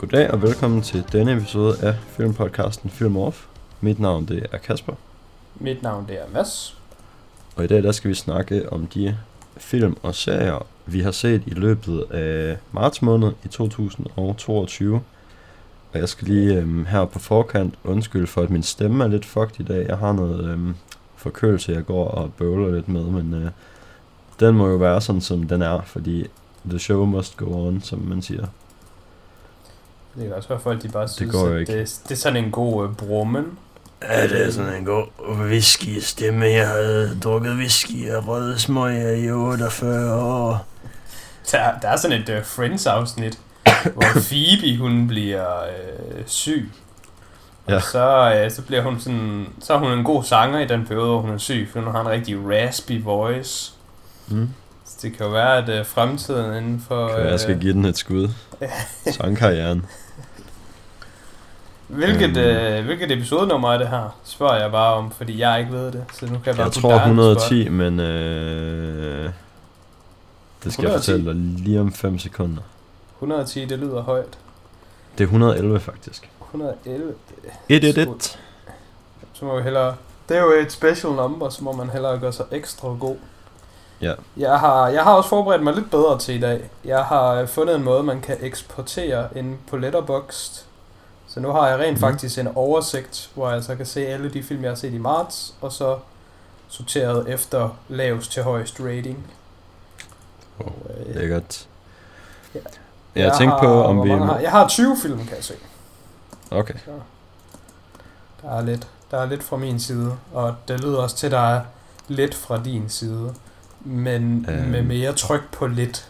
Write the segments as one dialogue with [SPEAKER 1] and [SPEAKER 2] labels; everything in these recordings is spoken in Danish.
[SPEAKER 1] Goddag og velkommen til denne episode af filmpodcasten Film Off. Mit navn det er Kasper,
[SPEAKER 2] Mit navn det er Mads.
[SPEAKER 1] og i dag der skal vi snakke om de film og serier, vi har set i løbet af marts måned i 2022. Og jeg skal lige øhm, her på forkant undskylde for, at min stemme er lidt fucked i dag. Jeg har noget øhm, forkølelse, jeg går og bøvler lidt med, men øh, den må jo være sådan, som den er, fordi the show must go on, som man siger.
[SPEAKER 2] Det kan også være folk, de bare synes,
[SPEAKER 1] går
[SPEAKER 2] at
[SPEAKER 1] ikke.
[SPEAKER 2] det, det er sådan en god uh, brummen.
[SPEAKER 1] Ja, det er sådan en god whisky-stemme. Jeg havde drukket whisky og røde smøger i 48 år.
[SPEAKER 2] Der, der er sådan et uh, Friends-afsnit, hvor Phoebe, hun bliver øh, syg.
[SPEAKER 1] Ja.
[SPEAKER 2] Og så, øh, så bliver hun sådan, så er hun en god sanger i den periode, hvor hun er syg, for hun har en rigtig raspy voice.
[SPEAKER 1] Mm.
[SPEAKER 2] Det kan jo være, at øh, fremtiden inden for...
[SPEAKER 1] Okay, jeg skal
[SPEAKER 2] øh,
[SPEAKER 1] give den et skud. Sangkarrieren.
[SPEAKER 2] hvilket,
[SPEAKER 1] Øhm.
[SPEAKER 2] øh, hvilket episodenummer er det her? Spørger jeg bare om, fordi jeg ikke ved det. Så nu kan jeg bare
[SPEAKER 1] Jeg tror
[SPEAKER 2] dig on the spot.
[SPEAKER 1] 110, men øh, det skal jeg
[SPEAKER 2] 110?
[SPEAKER 1] fortælle dig lige om 5 sekunder.
[SPEAKER 2] 110, det lyder højt.
[SPEAKER 1] Det er 111 faktisk.
[SPEAKER 2] 111,
[SPEAKER 1] 111.
[SPEAKER 2] så må vi hellere... Det er jo et special number, så må man hellere gøre sig ekstra god.
[SPEAKER 1] Ja.
[SPEAKER 2] Jeg har, jeg har også forberedt mig lidt bedre til i dag. Jeg har øh, fundet en måde, man kan eksportere ind på Letterboxd. Så nu har jeg rent
[SPEAKER 1] Mhm.
[SPEAKER 2] faktisk en oversigt, hvor jeg så kan se alle de film, jeg har set i marts, og så sorteret efter lavest til højst rating.
[SPEAKER 1] Oh, lækkert.
[SPEAKER 2] Ja.
[SPEAKER 1] Jeg tænkte på,
[SPEAKER 2] har-
[SPEAKER 1] om
[SPEAKER 2] hvor
[SPEAKER 1] vi...
[SPEAKER 2] har, jeg har 20 film, kan jeg se.
[SPEAKER 1] Okay.
[SPEAKER 2] Så der er lidt, der er lidt fra min side, og det lyder også til, at der er lidt fra din side, men
[SPEAKER 1] Øhm.
[SPEAKER 2] med mere tryk på lidt.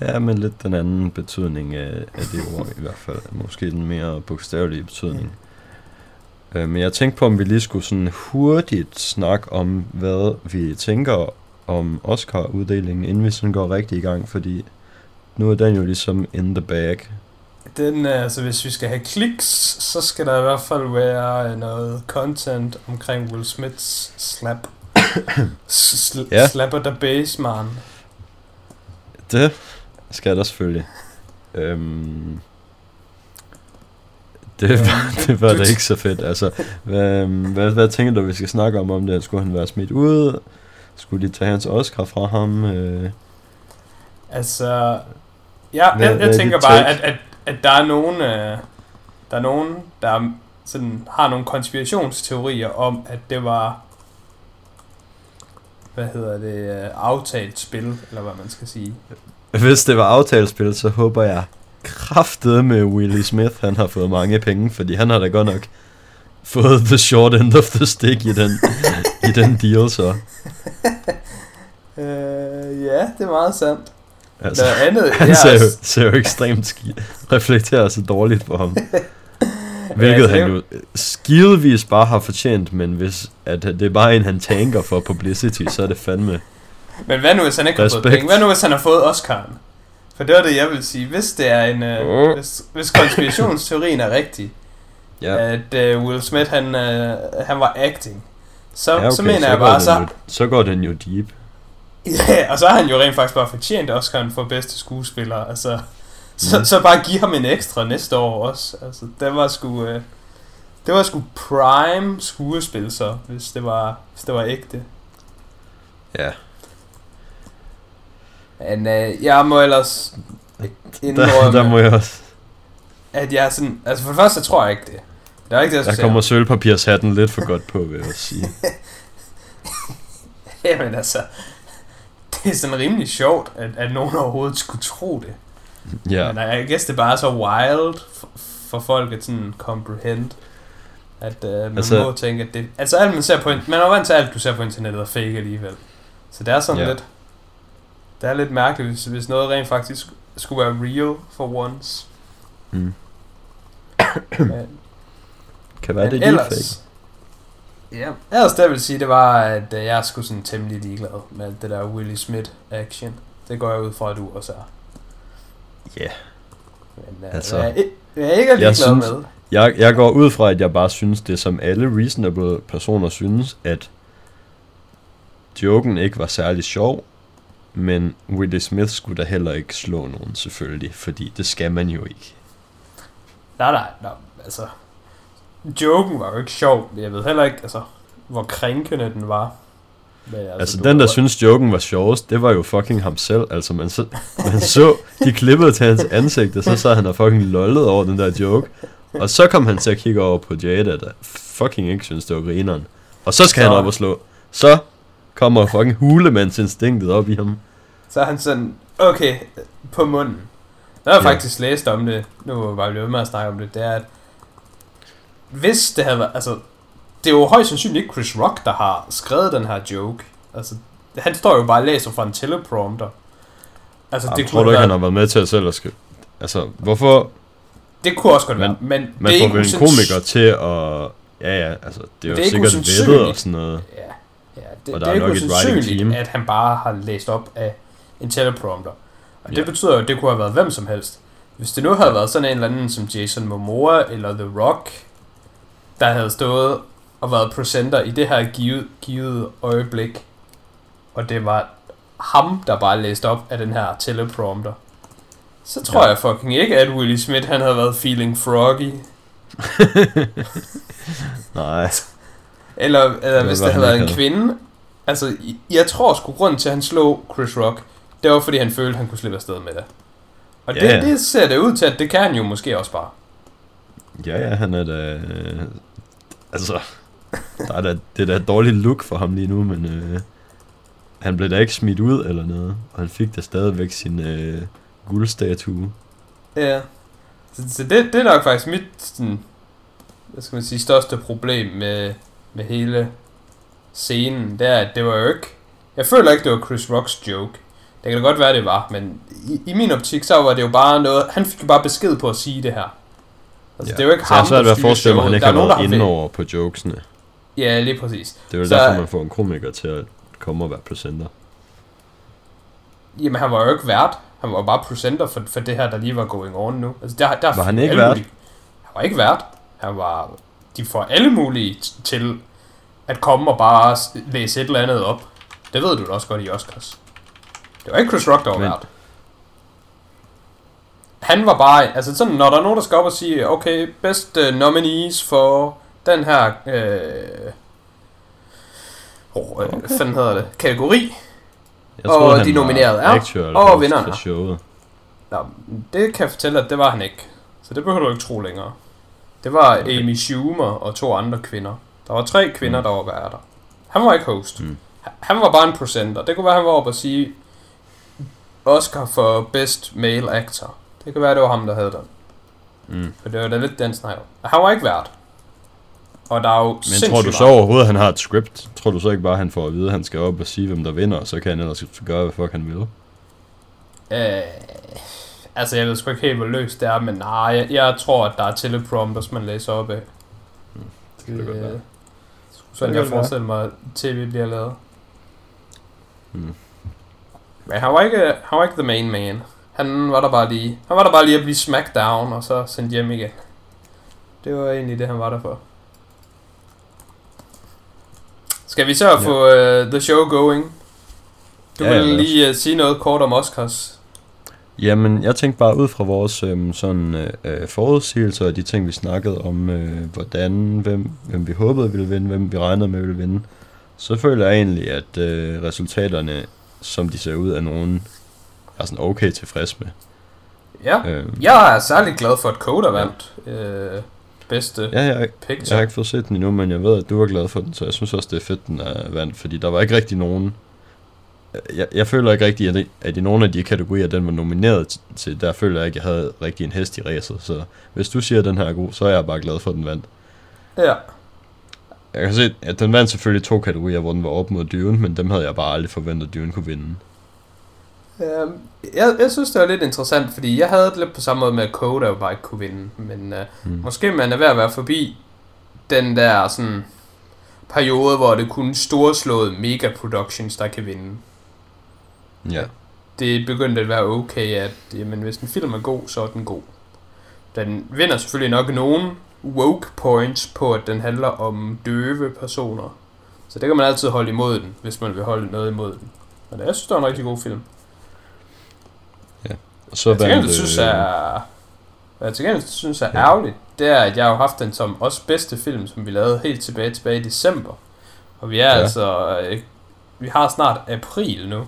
[SPEAKER 1] Ja, men lidt den anden betydning af, af det ord i hvert fald. Måske den mere bogstavelige betydning. Øh, men jeg tænkte på, om vi lige skulle sådan hurtigt snakke om, hvad vi tænker om Oscar-uddelingen, inden vi sådan går rigtig i gang, fordi nu er den jo ligesom in the bag.
[SPEAKER 2] Den, øh, altså hvis vi skal have kliks, så skal der i hvert fald være noget content omkring Will Smiths slap. Sl-
[SPEAKER 1] Ja.
[SPEAKER 2] Slapper the bass, man.
[SPEAKER 1] Det skal der selvfølgelig. Øhm, det, var, det var da ikke så fedt. Altså, hvad, hvad, hvad tænker du, vi skal snakke om om det? Skulle han være smidt ud? Skulle de tage hans Oscar fra ham? Øh,
[SPEAKER 2] Altså, ja,
[SPEAKER 1] Hvad-
[SPEAKER 2] jeg,
[SPEAKER 1] hvad
[SPEAKER 2] jeg
[SPEAKER 1] er
[SPEAKER 2] tænker bare, at, at, at der er nogen, øh, der er nogen, der sådan, har nogle konspirationsteorier om, at det var, hvad hedder det, øh, aftalt spil, eller hvad man skal sige.
[SPEAKER 1] hvis det var aftalespil, så håber jeg kraftet med Willie Smith, han har fået mange penge, fordi han har da godt nok fået the short end of the stick i den, i den deal, så.
[SPEAKER 2] Øh, ja, det er meget sandt.
[SPEAKER 1] Altså,
[SPEAKER 2] Noget andet,
[SPEAKER 1] han ser, jo,
[SPEAKER 2] også-
[SPEAKER 1] ser jo ekstremt ski, reflekterer så dårligt på ham.
[SPEAKER 2] Ja,
[SPEAKER 1] Hvilket
[SPEAKER 2] altså,
[SPEAKER 1] han
[SPEAKER 2] det-
[SPEAKER 1] jo skidevis bare har fortjent, men hvis at det er bare en, han tanker for publicity, så er det fandme...
[SPEAKER 2] Men hvad nu, hvis han ikke har fået
[SPEAKER 1] Respekt.
[SPEAKER 2] penge? Hvad nu, hvis han har fået Oscar'en? For det var det, jeg vil sige. Hvis det er en... Øh,
[SPEAKER 1] Åh.
[SPEAKER 2] hvis, hvis konspirationsteorien er rigtig,
[SPEAKER 1] Ja,
[SPEAKER 2] at øh, Will Smith, han, øh, han var acting, så,
[SPEAKER 1] ja okay,
[SPEAKER 2] så mener jeg
[SPEAKER 1] går
[SPEAKER 2] bare, så,
[SPEAKER 1] Jo, så går den jo deep.
[SPEAKER 2] ja, og så har han jo rent faktisk bare fortjent Oscar'en for bedste skuespiller. Altså, så,
[SPEAKER 1] Mm.
[SPEAKER 2] så bare give ham en ekstra næste år også. Altså, det var sgu... Øh, det var sgu prime skuespil så, hvis det var, hvis det var ægte.
[SPEAKER 1] Ja,
[SPEAKER 2] Men øh, jeg må ellers
[SPEAKER 1] der,
[SPEAKER 2] indrømme,
[SPEAKER 1] der må jeg også...
[SPEAKER 2] at jeg er sådan... Altså for det første, så tror jeg ikke det. Det er ikke det, jeg
[SPEAKER 1] Der kommer sølvpapirshatten lidt for godt på, vil jeg også sige.
[SPEAKER 2] Jamen altså... Det er sådan rimelig sjovt, at, at nogen overhovedet skulle tro det.
[SPEAKER 1] Ja,
[SPEAKER 2] Men jeg guess det er bare så wild for, folk at sådan comprehend. At uh, man
[SPEAKER 1] Altså-
[SPEAKER 2] må tænke, at det... Altså alt man ser på... Man er vant til alt, du ser på internettet er fake alligevel. Så det er sådan
[SPEAKER 1] Ja.
[SPEAKER 2] lidt... Det er lidt mærkeligt, hvis, hvis noget rent faktisk skulle være real for once.
[SPEAKER 1] mm.
[SPEAKER 2] Men,
[SPEAKER 1] kan være det er
[SPEAKER 2] ellers... Ja, ellers det jeg vil sige, det var, at øh, jeg er sgu sådan temmelig ligeglad med det der Willie Smith action. Det går jeg ud fra, at du også er.
[SPEAKER 1] Ja,
[SPEAKER 2] Men uh,
[SPEAKER 1] Altså,
[SPEAKER 2] jeg, jeg er ikke ligeglad
[SPEAKER 1] synes-
[SPEAKER 2] med.
[SPEAKER 1] jeg, jeg går ud fra, at jeg bare synes det, som alle reasonable personer synes, at joken ikke var særlig sjov, men Willie Smith skulle da heller ikke slå nogen, selvfølgelig, fordi det skal man jo ikke.
[SPEAKER 2] Nej, nej, nej, altså... Joken var jo ikke sjov, men jeg ved heller ikke, altså, hvor krænkende den var.
[SPEAKER 1] Men, altså, altså den, der var... synes joken var sjovest, det var jo fucking ham selv. Altså, man så, man så de klippede til hans ansigt, og så så han der fucking lollet over den der joke. Og så kom han til at kigge over på Jada, der fucking ikke synes, det var grineren. Og så skal så... han op og slå. Så kommer fucking hulemandsinstinktet op i ham.
[SPEAKER 2] Så er han sådan, okay, på munden. Jeg har ja. faktisk læst om det, nu var vi jo med at snakke om det, det er, at hvis det havde været, altså, det er jo højst sandsynligt ikke Chris Rock, der har skrevet den her joke. Altså, han står jo bare og læser fra en teleprompter.
[SPEAKER 1] Altså, Jamen, det tror du ikke, være... han har været med til at selv at skrive? Altså, hvorfor...
[SPEAKER 2] Det kunne også godt være, men
[SPEAKER 1] man det er får vel en komiker til at... Ja, ja, altså, det er jo det er sikkert veddet og sådan noget. Ja,
[SPEAKER 2] ja det, og der det er, er nok et writing team. at han bare har læst op af en teleprompter. Og det ja. betyder jo, at det kunne have været hvem som helst. Hvis det nu havde været sådan en eller anden som Jason Momoa eller The Rock, der havde stået og været presenter i det her givet, givet øjeblik, og det var ham, der bare læste op af den her teleprompter, så tror ja. jeg fucking ikke, at Willie Smith han havde været feeling froggy.
[SPEAKER 1] Nej.
[SPEAKER 2] Eller, eller hvis det havde været en kvinde. Altså, jeg tror sgu grund til, at han slog Chris Rock, det var fordi han følte, at han kunne slippe afsted med det. Og ja, det, det ser det ud til, at det kan han jo måske også bare.
[SPEAKER 1] Ja, ja, han er da... Øh, altså, der er da, det er da et dårligt look for ham lige nu, men øh, han blev da ikke smidt ud eller noget. Og han fik da stadigvæk sin øh, guldstatue.
[SPEAKER 2] Ja. Så, så det, det er nok faktisk mit sådan, hvad skal man sige, største problem med, med hele scenen. Det er, at det var jo ikke... Jeg føler ikke, det var Chris Rocks joke. Det kan da godt være, det var, men i, i min optik, så var det jo bare noget... Han fik jo bare besked på at sige det her. Altså, ja. det er jo ikke så ham,
[SPEAKER 1] der styrer showet. forestille mig, at han ikke har været inde over på jokesene.
[SPEAKER 2] Ja, lige præcis.
[SPEAKER 1] Det er jo så, derfor, man får en komiker til at komme og være presenter.
[SPEAKER 2] Jamen, han var jo ikke vært. Han var bare presenter for, for det her, der lige var going on nu. Altså, der, der
[SPEAKER 1] var han ikke vært?
[SPEAKER 2] Mulige. Han var ikke vært. Han var... De får alle mulige til at komme og bare læse et eller andet op. Det ved du da også godt i Oscars. Det var ikke Chris Rock, der var Men... vært. Han var bare... Altså sådan, når der er nogen, der skal op og sige, okay, best uh, nominees for den her... Øh, oh, okay. hvad hedder det? Kategori. Jeg og troede, de nominerede er, og vinderne. Showet. Nå, det kan jeg fortælle, at det var han ikke. Så det behøver du ikke tro længere. Det var okay. Amy Schumer og to andre kvinder. Der var tre kvinder, mm. der var værter. Han var ikke host. Mm. Han var bare en presenter. Det kunne være, han var oppe og sige Oscar for Best Male Actor. Det kan være, det var ham, der havde den. Mm. For det var da lidt den snak. Han var ikke vært. Og der er jo
[SPEAKER 1] Men tror du så overhovedet, at han har et script? Tror du så ikke bare, at han får at vide, at han skal op og sige, hvem der vinder, og så kan han ellers gøre, hvad fuck han vil?
[SPEAKER 2] Øh, altså, jeg ved sgu ikke helt, hvor løst det er, men nej, jeg, jeg tror, at der er teleprompters, man læser op af. Mm, det kan det, godt være. Sådan jeg forestiller mig, at tv bliver lavet. Mm. Men han var ikke, han var ikke the main man. Han var der bare lige, han var der bare lige at blive smackdown, og så sendt hjem igen. Det var egentlig det, han var der for. Skal vi så få uh, the show going? Du ja, vil lige uh, sige noget kort om Oscars.
[SPEAKER 1] Jamen, jeg tænkte bare ud fra vores øhm, sådan øh, forudsigelser og de ting, vi snakkede om, øh, hvordan, hvem, hvem vi håbede ville vinde, hvem vi regnede med ville vinde, så føler jeg egentlig, at øh, resultaterne, som de ser ud, er nogen, jeg er sådan okay tilfreds med.
[SPEAKER 2] Ja, øhm, jeg er særlig glad for, at Coda vandt. Ja. Øh, bedste
[SPEAKER 1] ja, jeg, picture. jeg har ikke fået set den endnu, men jeg ved, at du var glad for den, så jeg synes også, det er fedt, den er vandt, fordi der var ikke rigtig nogen... Jeg, jeg føler ikke rigtig, at, at i nogle af de kategorier, den var nomineret til, der føler jeg ikke, at jeg havde rigtig en hest i racet, så hvis du siger, at den her er god, så er jeg bare glad for, at den vandt.
[SPEAKER 2] Ja.
[SPEAKER 1] Jeg kan se, at den vandt selvfølgelig to kategorier, hvor den var op mod Dune, men dem havde jeg bare aldrig forventet, at Dune kunne vinde.
[SPEAKER 2] Um, jeg, jeg synes, det var lidt interessant, fordi jeg havde det lidt på samme måde med, at Coda jo bare ikke kunne vinde. Men uh, mm. måske man er ved at være forbi den der sådan periode, hvor det kun storslåede mega productions, der kan vinde.
[SPEAKER 1] Ja.
[SPEAKER 2] Det begyndte at være okay, at jamen, hvis en film er god, så er den god. Den vinder selvfølgelig nok nogen woke points på, at den handler om døve personer. Så det kan man altid holde imod den, hvis man vil holde noget imod den. Men jeg synes, det er en rigtig god film.
[SPEAKER 1] Så
[SPEAKER 2] jeg tænker, du synes, er... Hvad jeg til gengæld synes er ærgerligt, det er, at jeg har haft den som også bedste film, som vi lavede helt tilbage tilbage i december. Og vi er ja. altså... Øh, vi har snart april nu.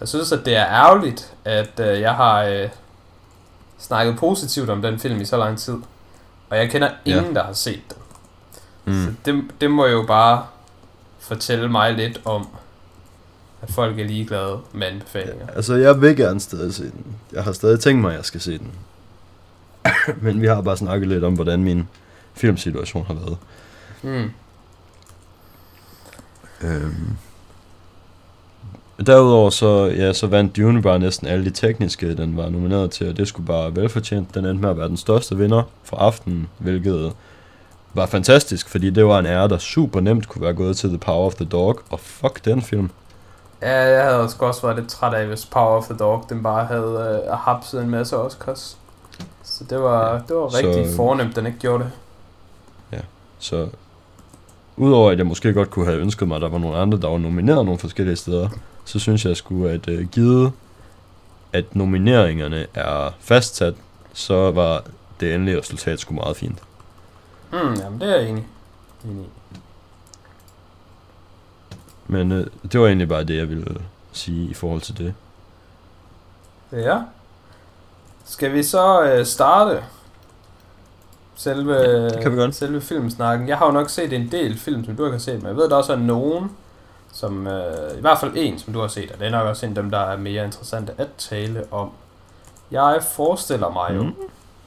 [SPEAKER 2] Jeg synes, at det er ærgerligt, at øh, jeg har øh, snakket positivt om den film i så lang tid. Og jeg kender ingen, ja. der har set den. Mm. Så det, det må jo bare fortælle mig lidt om, at folk er ligeglade med anbefalinger.
[SPEAKER 1] Ja, altså, jeg vil gerne stadig se den. Jeg har stadig tænkt mig, at jeg skal se den. Men vi har bare snakket lidt om, hvordan min filmsituation har været. Mm. Øhm. Derudover så, ja, så vandt Dune bare næsten alle de tekniske, den var nomineret til, og det skulle bare velfortjent. Den endte med at være den største vinder for aftenen, hvilket var fantastisk, fordi det var en ære, der super nemt kunne være gået til The Power of the Dog, og fuck den film.
[SPEAKER 2] Ja, jeg havde også også været lidt træt af, hvis Power of the Dog, den bare havde uh, hapset en masse Oscars. Så det var, ja. det var rigtig så, fornemt, den ikke gjorde det.
[SPEAKER 1] Ja, så udover at jeg måske godt kunne have ønsket mig, at der var nogle andre, der var nomineret nogle forskellige steder, så synes jeg skulle at uh, givet, at nomineringerne er fastsat, så var det endelige resultat sgu meget fint.
[SPEAKER 2] Hmm, jamen det er jeg enig, enig
[SPEAKER 1] Men uh, det var egentlig bare det, jeg ville sige i forhold til det.
[SPEAKER 2] Ja. Skal vi så uh, starte selve, ja, det kan vi godt. selve filmsnakken? Jeg har jo nok set en del film, som du ikke har set, men jeg ved, der også er nogen, som, uh, i hvert fald en, som du har set, og det er nok også en af dem, der er mere interessante at tale om. Jeg forestiller mig mm. jo,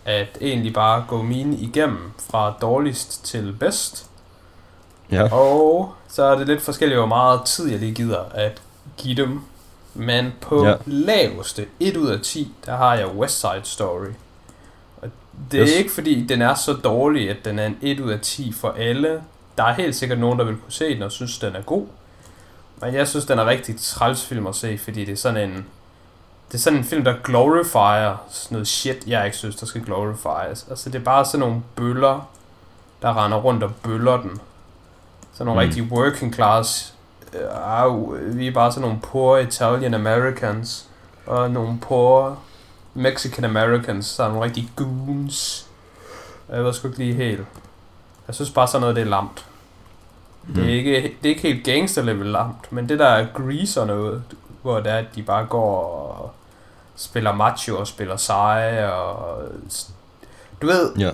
[SPEAKER 2] at egentlig bare gå mine igennem fra dårligst til bedst. Ja. Og så er det lidt forskelligt, hvor meget tid jeg lige gider at give dem. Men på ja. laveste 1 ud af 10, der har jeg West Side Story. Og det yes. er ikke fordi, den er så dårlig, at den er en 1 ud af 10 for alle. Der er helt sikkert nogen, der vil kunne se den og synes, den er god. Men jeg synes, den er rigtig træls film at se, fordi det er sådan en... Det er sådan en film, der glorifier sådan noget shit, jeg ikke synes, der skal glorifies. Altså, det er bare sådan nogle bøller, der render rundt og bøller den. Sådan nogle mm. rigtig working class. Uh, vi er bare sådan nogle poor Italian Americans. Og nogle poor Mexican Americans. Så nogle rigtig goons. Jeg ved sgu ikke lige helt. Jeg synes bare sådan noget, det er lamt. Mm. Det, er ikke, det er ikke helt gangster level lamt, men det der er grease og noget, hvor det er, at de bare går og spiller macho og spiller seje og... Du ved,
[SPEAKER 1] ja.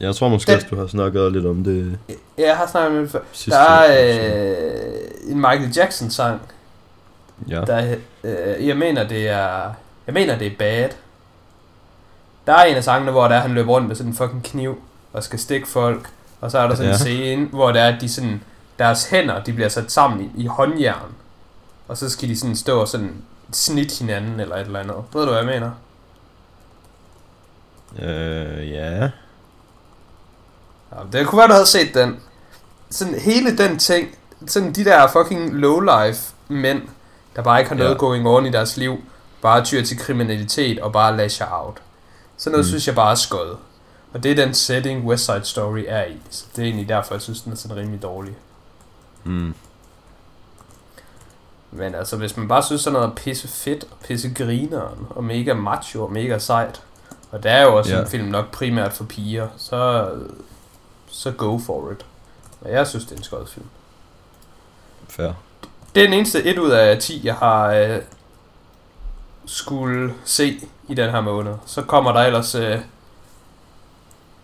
[SPEAKER 1] Jeg tror måske den, også, du har snakket lidt om det.
[SPEAKER 2] Jeg har snakket om det før. Der er øh, en Michael Jackson sang. Ja. Der, øh, jeg mener det er jeg mener det er bad. Der er en af sangene, hvor der han løber rundt med sådan en fucking kniv og skal stikke folk. Og så er der sådan ja. en scene, hvor der er de sådan, deres hænder de bliver sat sammen i, i håndjern. Og så skal de sådan stå og sådan snit hinanden eller et eller andet. Ved du, hvad jeg mener?
[SPEAKER 1] Øh, ja.
[SPEAKER 2] Ja, det kunne være, du havde set den. Sådan hele den ting, sådan de der fucking low-life mænd, der bare ikke har noget ja. going on i deres liv, bare tyr til kriminalitet og bare lasher out. Sådan noget mm. synes jeg bare er skød. Og det er den setting West Side Story er i. Så det er egentlig derfor, jeg synes, den er sådan rimelig dårlig. Mm. Men altså, hvis man bare synes sådan noget pisse fedt og pisse grineren og mega macho og mega sejt, og det er jo også yeah. en film nok primært for piger, så så go for it. Men jeg synes, det er en skød film.
[SPEAKER 1] Fair.
[SPEAKER 2] Det er den eneste 1 ud af 10, jeg har øh, skulle se i den her måned. Så kommer der ellers øh,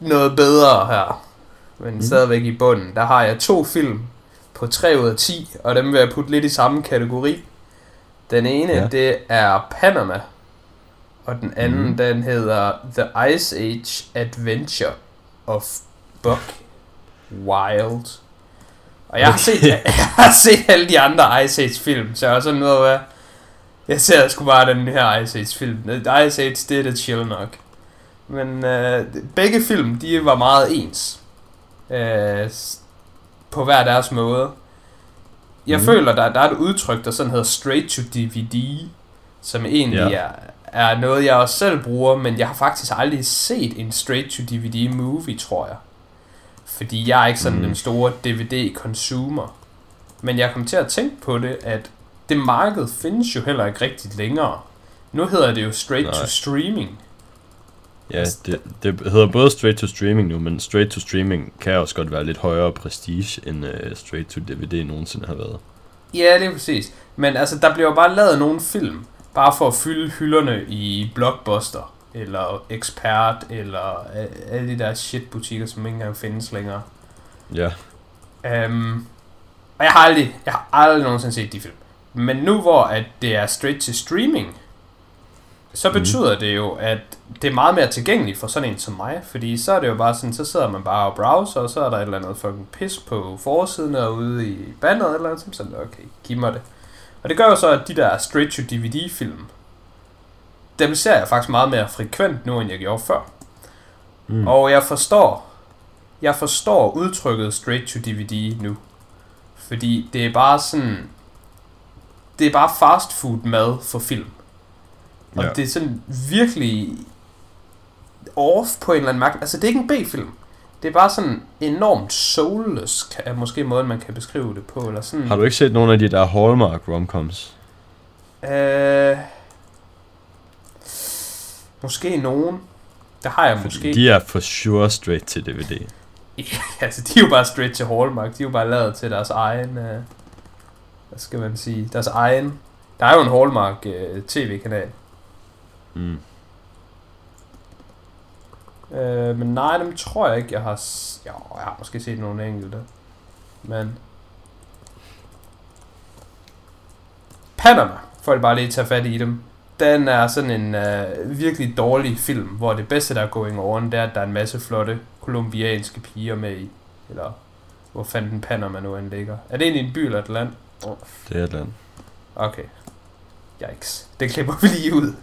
[SPEAKER 2] noget bedre her. Men mm. stadigvæk i bunden. Der har jeg to film på 3 ud af 10, og dem vil jeg putte lidt i samme kategori. Den ene, ja. det er Panama, og den anden, mm. den hedder The Ice Age Adventure of Buck Wild. Og jeg har set, jeg har set alle de andre Ice Age film, så jeg er sådan noget, hvad... Jeg ser sgu bare den her Ice Age film. Ice Age, det er det chill nok. Men øh, begge film, de var meget ens. Øh, på hver deres måde. Jeg mm. føler, der, der er et udtryk, der sådan hedder straight to DVD, som egentlig ja. er, er noget, jeg også selv bruger, men jeg har faktisk aldrig set en straight to DVD movie, tror jeg. Fordi jeg er ikke sådan mm. den store DVD-consumer. Men jeg kom til at tænke på det, at det marked findes jo heller ikke rigtig længere. Nu hedder det jo straight Nej. to streaming.
[SPEAKER 1] Ja, det, det hedder både straight to streaming nu, men straight to streaming kan også godt være lidt højere prestige, end uh, straight to DVD nogensinde har været.
[SPEAKER 2] Ja, det er præcis. Men altså, der bliver jo bare lavet nogle film, bare for at fylde hylderne i Blockbuster, eller Expert, eller alle de der shit-butikker, som ikke engang findes længere.
[SPEAKER 1] Ja.
[SPEAKER 2] Um, og jeg har aldrig, jeg har aldrig nogensinde set de film. Men nu hvor at det er straight to streaming, så mhm. betyder mm. det jo, at det er meget mere tilgængeligt for sådan en som mig, fordi så er det jo bare sådan, så sidder man bare og browser, og så er der et eller andet fucking pis på forsiden og ude i banneret eller andet, sådan, okay, giv mig det. Og det gør jo så, at de der straight to DVD film, dem ser jeg faktisk meget mere frekvent nu, end jeg gjorde før. Mm. Og jeg forstår, jeg forstår udtrykket straight to DVD nu. Fordi det er bare sådan, det er bare fast food mad for film. Og ja. det er sådan virkelig off på en eller anden mærke. Altså det er ikke en B-film. Det er bare sådan enormt soulless, er måske måden, man kan beskrive det på. Eller sådan.
[SPEAKER 1] Har du ikke set nogle af de der Hallmark romcoms?
[SPEAKER 2] Øh, måske nogen. Det har jeg Fordi måske.
[SPEAKER 1] De er for sure straight til DVD.
[SPEAKER 2] ja, altså de er jo bare straight til Hallmark. De er jo bare lavet til deres egen... Øh, hvad skal man sige? Deres egen... Der er jo en Hallmark øh, tv-kanal. Mm. Øh, men nej, dem tror jeg ikke, jeg har... Jo, jeg har måske set nogle enkelte. Men... Panama, for at bare lige tage fat i dem. Den er sådan en uh, virkelig dårlig film, hvor det bedste, der er going on, det er, at der er en masse flotte kolumbianske piger med i. Eller hvor fanden Panama nu end ligger. Er det egentlig en by eller et land?
[SPEAKER 1] Oh. Det er et land.
[SPEAKER 2] Okay. Yikes. Det klipper vi lige ud.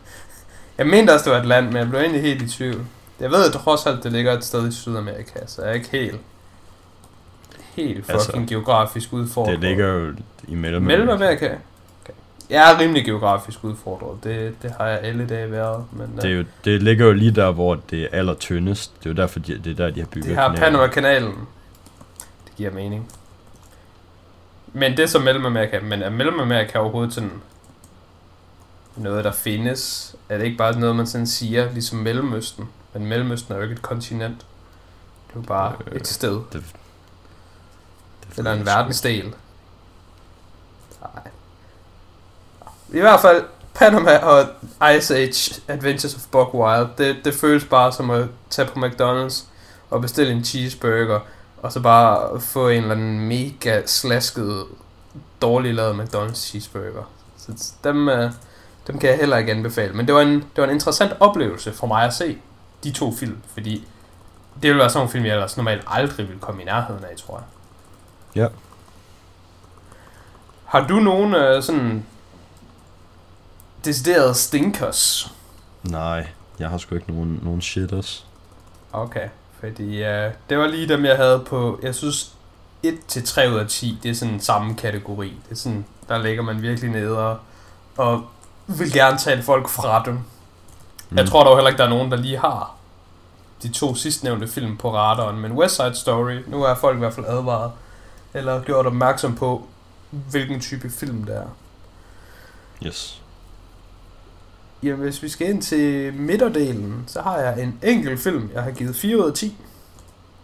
[SPEAKER 2] Jeg mente også, det var et land, men jeg blev egentlig helt i tvivl. Jeg ved at trods alt, det ligger et sted i Sydamerika, så jeg er ikke helt helt altså, fucking altså, geografisk udfordret.
[SPEAKER 1] Det ligger jo i Mellemamerika.
[SPEAKER 2] Mellemamerika? Jeg er rimelig geografisk udfordret. Det, det har jeg alle dage været. Men,
[SPEAKER 1] det, er jo, det ligger jo lige der, hvor det er allertyndest. Det er jo derfor, de, det er der, de har bygget
[SPEAKER 2] Det har Panama-kanalen. Det giver mening. Men det er så Mellemamerika. Men er Mellemamerika overhovedet sådan noget, der findes? Er det ikke bare noget, man sådan siger, ligesom Mellemøsten? Men Mellemøsten er jo ikke et kontinent. Det er jo bare øh, et sted. Det, det Eller en verdensdel. Nej. I hvert fald, Panama og Ice Age Adventures of Buck Wild, det, det føles bare som at tage på McDonald's og bestille en cheeseburger, og så bare få en eller anden mega slasket, dårlig lavet McDonald's cheeseburger. Så dem, uh, dem kan jeg heller ikke anbefale. Men det var en, det var en interessant oplevelse for mig at se de to film, fordi det ville være sådan en film, jeg ellers normalt aldrig ville komme i nærheden af, tror jeg.
[SPEAKER 1] Ja.
[SPEAKER 2] Har du nogen øh, sådan deciderede stinkers?
[SPEAKER 1] Nej, jeg har sgu ikke nogen, nogen shitters.
[SPEAKER 2] Okay, fordi øh, det var lige dem, jeg havde på, jeg synes 1 til 3 ud af 10, det er sådan samme kategori. Det er sådan, der ligger man virkelig nede og, og vil gerne tale folk fra dem. Mm. Jeg tror dog heller ikke, der er nogen, der lige har de to sidstnævnte film på radaren. Men West Side Story, nu er folk i hvert fald advaret, eller gjort opmærksom på, hvilken type film det er.
[SPEAKER 1] Yes.
[SPEAKER 2] Jamen, hvis vi skal ind til midterdelen, så har jeg en enkelt film, jeg har givet 4 ud af 10.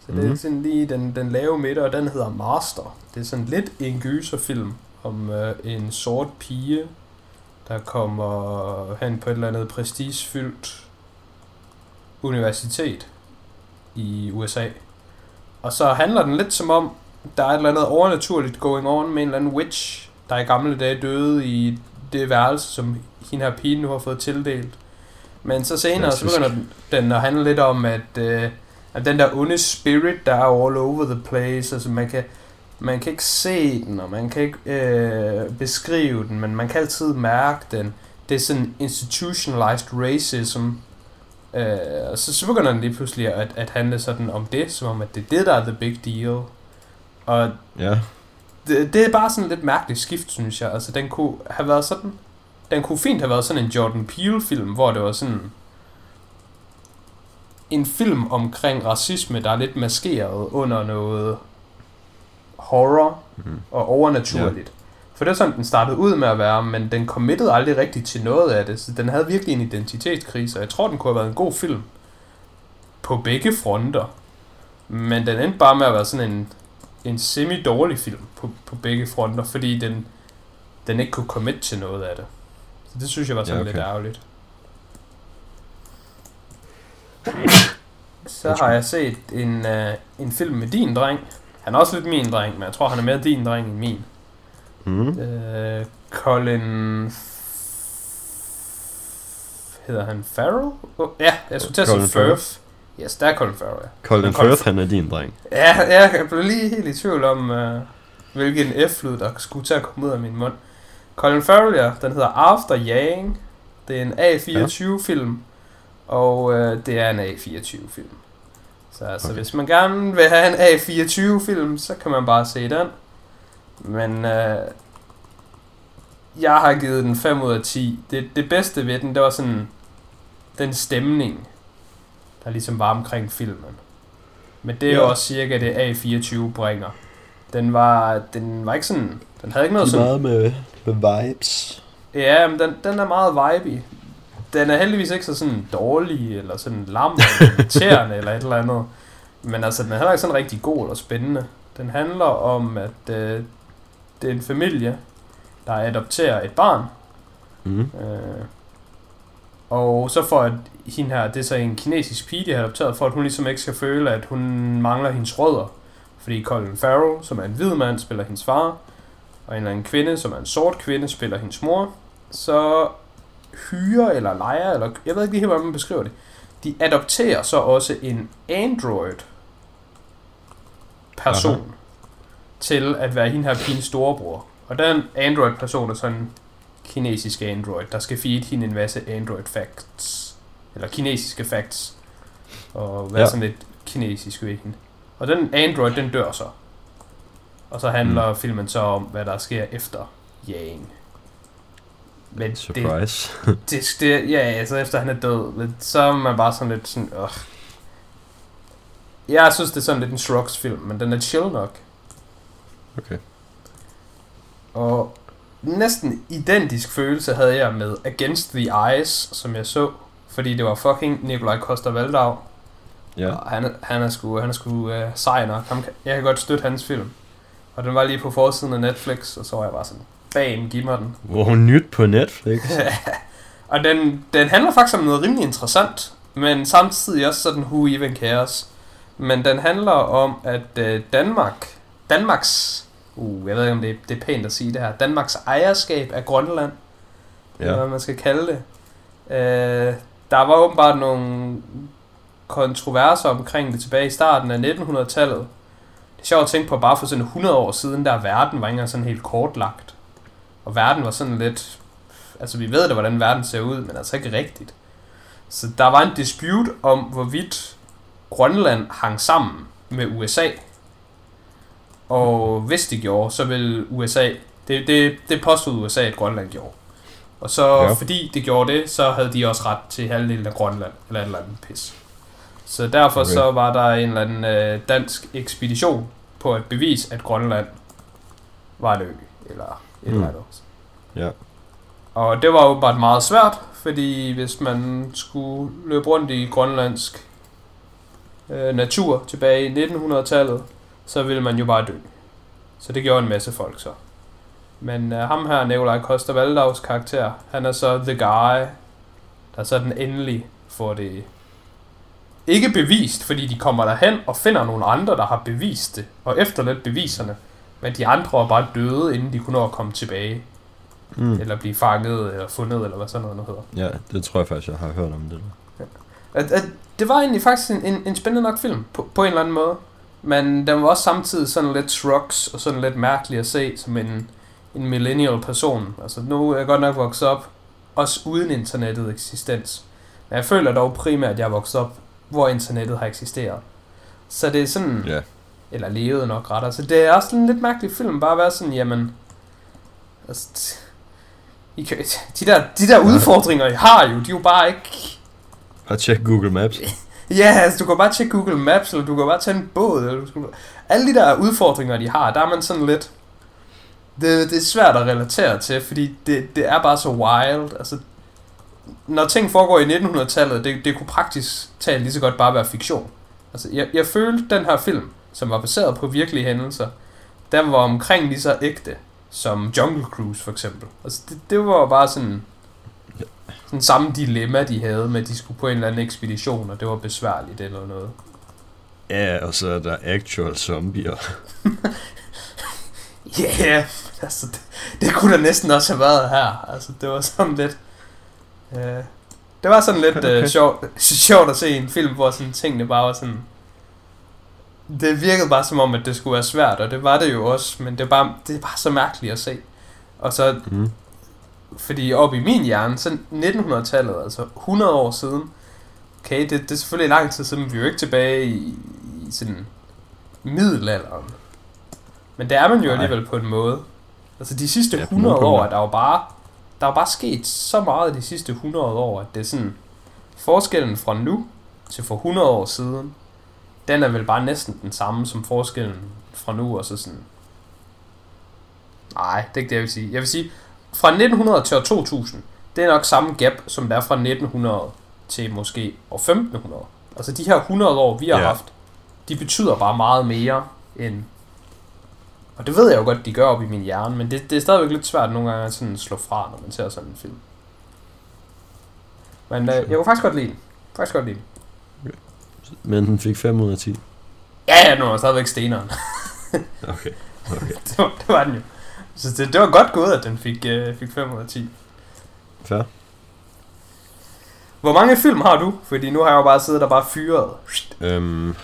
[SPEAKER 2] Så mm. det er mhm. sådan lige den, den lave midter, og den hedder Master. Det er sådan lidt en gyserfilm om øh, en sort pige, der kommer hen på et eller andet prestigefyldt universitet i USA. Og så handler den lidt som om, der er et eller andet overnaturligt going on med en eller anden witch, der i gamle dage døde i det værelse, som hende her pige nu har fået tildelt. Men så senere, så begynder den, at handle lidt om, at, øh, at den der onde spirit, der er all over the place, altså man kan, man kan ikke se den, og man kan ikke øh, beskrive den, men man kan altid mærke den. Det er sådan institutionalized racism. Øh, og så, så begynder den lige pludselig at, at handle sådan om det, som om at det er det, der er the big deal. Og
[SPEAKER 1] ja.
[SPEAKER 2] det, det er bare sådan lidt mærkeligt skift, synes jeg. Altså, den kunne have været sådan... Den kunne fint have været sådan en Jordan Peele-film, hvor det var sådan en film omkring racisme, der er lidt maskeret under noget horror mm. og overnaturligt. Yeah. For det er sådan, den startede ud med at være, men den committede aldrig rigtigt til noget af det, så den havde virkelig en identitetskrise, og jeg tror, den kunne have været en god film. på begge fronter. Men den endte bare med at være sådan en, en semi-dårlig film på, på begge fronter, fordi den, den ikke kunne commit til noget af det. Så det synes jeg var sådan ja, okay. lidt ærgerligt. Så har jeg set en, uh, en film med din dreng. Han er også lidt min dreng, men jeg tror, han er mere din dreng end min. Mm. Uh, Colin... Hedder han Farrell? Oh, ja, jeg skulle til at sige Firth. Yes, der er Colin Farrell, ja.
[SPEAKER 1] Colin Firth, han er din dreng.
[SPEAKER 2] Ja, ja, jeg blev lige helt i tvivl om, uh, hvilken F-lyd, der skulle til at komme ud af min mund. Colin Farrell, ja, den hedder After Yang. Det er en A24-film, og øh, det er en A24-film. Så altså, okay. hvis man gerne vil have en A24-film, så kan man bare se den. Men øh, jeg har givet den 5 ud af 10. Det, det bedste ved den, det var sådan den stemning, der ligesom var omkring filmen. Men det er ja. jo også cirka det A24 bringer. Den var, den var ikke sådan, den havde ikke noget
[SPEAKER 1] sådan... meget med, med vibes.
[SPEAKER 2] Ja, men den, den er meget vibey. Den er heldigvis ikke så sådan dårlig, eller sådan lam, eller eller et eller andet. Men altså, den er heller ikke sådan rigtig god eller spændende. Den handler om, at øh, det er en familie, der adopterer et barn. Mm. Øh, og så for at hende her, det er så en kinesisk pige, de har adopteret, for at hun ligesom ikke skal føle, at hun mangler hendes rødder. Fordi Colin Farrell, som er en hvid mand, spiller hendes far, og en eller anden kvinde, som er en sort kvinde, spiller hendes mor. Så hyrer eller leger, eller jeg ved ikke lige helt, hvordan man beskriver det. De adopterer så også en Android person Aha. til at være hende her pigens storebror. Og den Android-person er sådan en kinesisk Android, der skal feed hende en masse Android facts. Eller kinesiske facts. Og være ja. sådan lidt kinesisk ved hende. Og den Android, den dør så. Og så handler mm. filmen så om, hvad der sker efter Yang.
[SPEAKER 1] Men Surprise.
[SPEAKER 2] Det, det, det, ja, altså efter han er død, men så er man bare sådan lidt sådan, øh. Jeg synes, det er sådan lidt en Shrugs film, men den er chill nok.
[SPEAKER 1] Okay.
[SPEAKER 2] Og næsten identisk følelse havde jeg med Against the Eyes, som jeg så, fordi det var fucking Nikolaj Koster Valdau. Ja. Og han, han er sgu, han er sgu uh, sej nok. jeg kan godt støtte hans film. Og den var lige på forsiden af Netflix, og så var jeg bare sådan, bam, giv mig den.
[SPEAKER 1] Hvor nyt på Netflix.
[SPEAKER 2] og den, den handler faktisk om noget rimelig interessant, men samtidig også sådan who even cares. Men den handler om, at uh, Danmark, Danmarks, uh, jeg ved ikke om det, det er pænt at sige det her, Danmarks ejerskab af Grønland, ja. eller hvad man skal kalde det. Uh, der var åbenbart nogle kontroverser omkring det tilbage i starten af 1900-tallet. Det er sjovt at tænke på, bare for sådan 100 år siden, der verden var ikke sådan helt kortlagt. Og verden var sådan lidt... Altså, vi ved da, hvordan verden ser ud, men altså ikke rigtigt. Så der var en dispute om, hvorvidt Grønland hang sammen med USA. Og hvis det gjorde, så ville USA... Det, det, det påstod USA, at Grønland gjorde. Og så ja. fordi det gjorde det, så havde de også ret til halvdelen af Grønland, eller et eller andet pis. Så derfor okay. så var der en eller anden øh, dansk ekspedition på at bevise, at Grønland var en ø, eller et mm. eller andet.
[SPEAKER 1] Ja.
[SPEAKER 2] Og det var jo bare meget svært, fordi hvis man skulle løbe rundt i grønlandsk øh, natur tilbage i 1900-tallet, så ville man jo bare dø. Så det gjorde en masse folk så. Men øh, ham her, Nikolaj Koster Valdavs karakter, han er så the guy, der så den endelig får det ikke bevist, fordi de kommer derhen og finder nogle andre, der har bevist det, og efterladt beviserne. Men de andre var bare døde, inden de kunne nå at komme tilbage. Mm. Eller blive fanget, eller fundet, eller hvad sådan noget nu hedder.
[SPEAKER 1] Ja, det tror jeg faktisk, jeg har hørt om det. Ja.
[SPEAKER 2] At, at, det var egentlig faktisk en, en, en spændende nok film, på, på en eller anden måde. Men den var også samtidig sådan lidt shrugs, og sådan lidt mærkelig at se som en, en millennial person. Altså nu er jeg godt nok vokset op, også uden internettet eksistens. Men jeg føler dog primært, at jeg er vokset op hvor internettet har eksisteret. Så det er sådan...
[SPEAKER 1] Ja.
[SPEAKER 2] Eller levet nok ret. Altså det er også en lidt mærkelig film. Bare at være sådan, jamen... Altså, I kan, de der, de der udfordringer, I har jo, de er jo bare ikke...
[SPEAKER 1] Bare tjek Google Maps.
[SPEAKER 2] ja, altså du kan bare tjekke Google Maps, eller du kan bare tage en båd, eller du skal... Alle de der udfordringer, de har, der er man sådan lidt... Det, det er svært at relatere til, fordi det, det er bare så wild. Altså, når ting foregår i 1900-tallet, det, det kunne praktisk talt lige så godt bare være fiktion. Altså, jeg, jeg følte den her film, som var baseret på virkelige hændelser, den var omkring lige så ægte som Jungle Cruise for eksempel. Altså, det, det var bare sådan, sådan samme dilemma, de havde med, at de skulle på en eller anden ekspedition, og det var besværligt eller noget.
[SPEAKER 1] Ja, og så er der actual zombier.
[SPEAKER 2] Ja, yeah, altså, det, det kunne da næsten også have været her. Altså, det var sådan lidt... Uh, det var sådan lidt okay. uh, sjovt, sjovt at se en film, hvor sådan tingene bare var sådan... Det virkede bare som om, at det skulle være svært, og det var det jo også, men det er bare, det er bare så mærkeligt at se. Og så... Mm. Fordi op i min hjerne, så 1900-tallet, altså 100 år siden, okay, det, det er selvfølgelig lang tid siden, vi er jo ikke tilbage i, i sådan middelalderen. Men det er man jo alligevel på en måde. Altså de sidste ja, 100 år, der er jo bare, der er bare sket så meget de sidste 100 år, at det er sådan, forskellen fra nu til for 100 år siden, den er vel bare næsten den samme som forskellen fra nu, og så sådan, nej, det er ikke det, jeg vil sige. Jeg vil sige, fra 1900 til år 2000, det er nok samme gap, som der er fra 1900 til måske år 1500. Altså de her 100 år, vi har ja. haft, de betyder bare meget mere end og det ved jeg jo godt, de gør op i min hjerne, men det, det er stadigvæk lidt svært nogle gange at sådan slå fra, når man ser sådan en film. Men øh, jeg kunne faktisk godt lide den. Faktisk godt lide den.
[SPEAKER 1] Men den fik 5 ud af 10.
[SPEAKER 2] Ja, ja, nu er stadigvæk steneren.
[SPEAKER 1] okay. okay.
[SPEAKER 2] det, var, det var den jo. Så det, det var godt gået, at den fik, øh, fik 5 ud af 10.
[SPEAKER 1] Fair.
[SPEAKER 2] Hvor mange film har du? Fordi nu har jeg jo bare siddet og bare fyret. Øhm,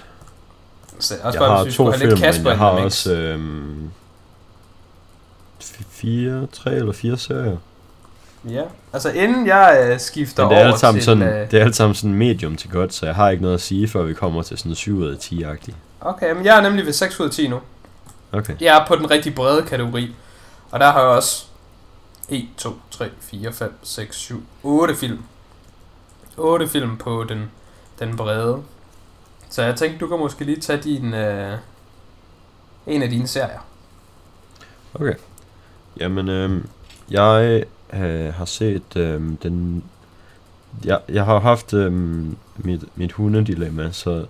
[SPEAKER 1] så også jeg bare, har to film, men jeg har også øhm, fire, tre eller fire serier.
[SPEAKER 2] Ja, altså inden jeg øh, skifter
[SPEAKER 1] men det er
[SPEAKER 2] over
[SPEAKER 1] til... Sådan, øh, det er alt sammen sådan medium til godt, så jeg har ikke noget at sige, før vi kommer til sådan 7 ud af 10-agtigt.
[SPEAKER 2] Okay, men jeg er nemlig ved 6 ud af 10 nu.
[SPEAKER 1] Okay.
[SPEAKER 2] Jeg er på den rigtig brede kategori. Og der har jeg også 1, 2, 3, 4, 5, 6, 7, 8 film. 8 film på den, den brede. Så jeg tænkte, du kan måske lige tage din, øh, en af dine serier.
[SPEAKER 1] Okay. Jamen, øh, jeg øh, har set øh, den... Jeg, jeg har haft øh, mit, mit hundedilemma, så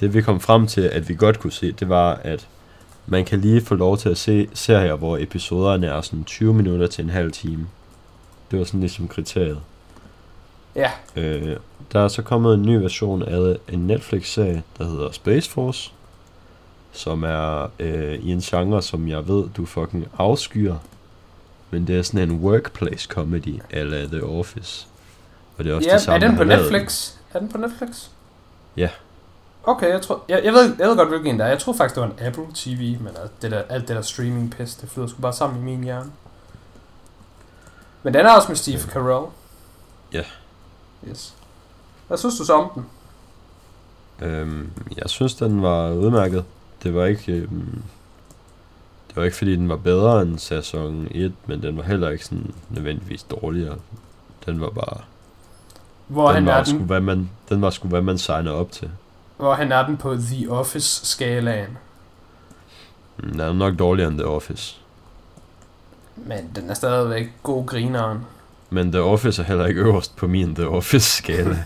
[SPEAKER 1] det vi kom frem til, at vi godt kunne se, det var, at man kan lige få lov til at se serier, hvor episoderne er sådan 20 minutter til en halv time. Det var sådan ligesom kriteriet.
[SPEAKER 2] Ja.
[SPEAKER 1] Øh, der er så kommet en ny version af en Netflix-serie, der hedder Space Force, som er øh, i en genre, som jeg ved, du fucking afskyer. Men det er sådan en workplace comedy, eller The Office.
[SPEAKER 2] Og det er også ja, det samme, er den på Netflix? Er den på Netflix?
[SPEAKER 1] Ja.
[SPEAKER 2] Okay, jeg tror, jeg, jeg, ved, jeg ved godt, hvilken en der er. Jeg tror faktisk, det var en Apple TV, men altså, det der, alt det der streaming pis, det flyder sgu bare sammen i min hjerne. Men den er også med Steve Carell.
[SPEAKER 1] Ja.
[SPEAKER 2] Yes. Hvad synes du så om den?
[SPEAKER 1] Øhm, jeg synes, den var udmærket. Det var ikke... Øhm, det var ikke fordi, den var bedre end sæson 1, men den var heller ikke sådan nødvendigvis dårligere. Den var bare...
[SPEAKER 2] Hvor den
[SPEAKER 1] han
[SPEAKER 2] var
[SPEAKER 1] er den? hvad man, den var sgu, hvad man signer op til.
[SPEAKER 2] Hvor han er den på The Office-skalaen?
[SPEAKER 1] Den er nok dårligere end The Office.
[SPEAKER 2] Men den er stadigvæk god grineren.
[SPEAKER 1] Men The Office er heller ikke øverst på min The Office-skala.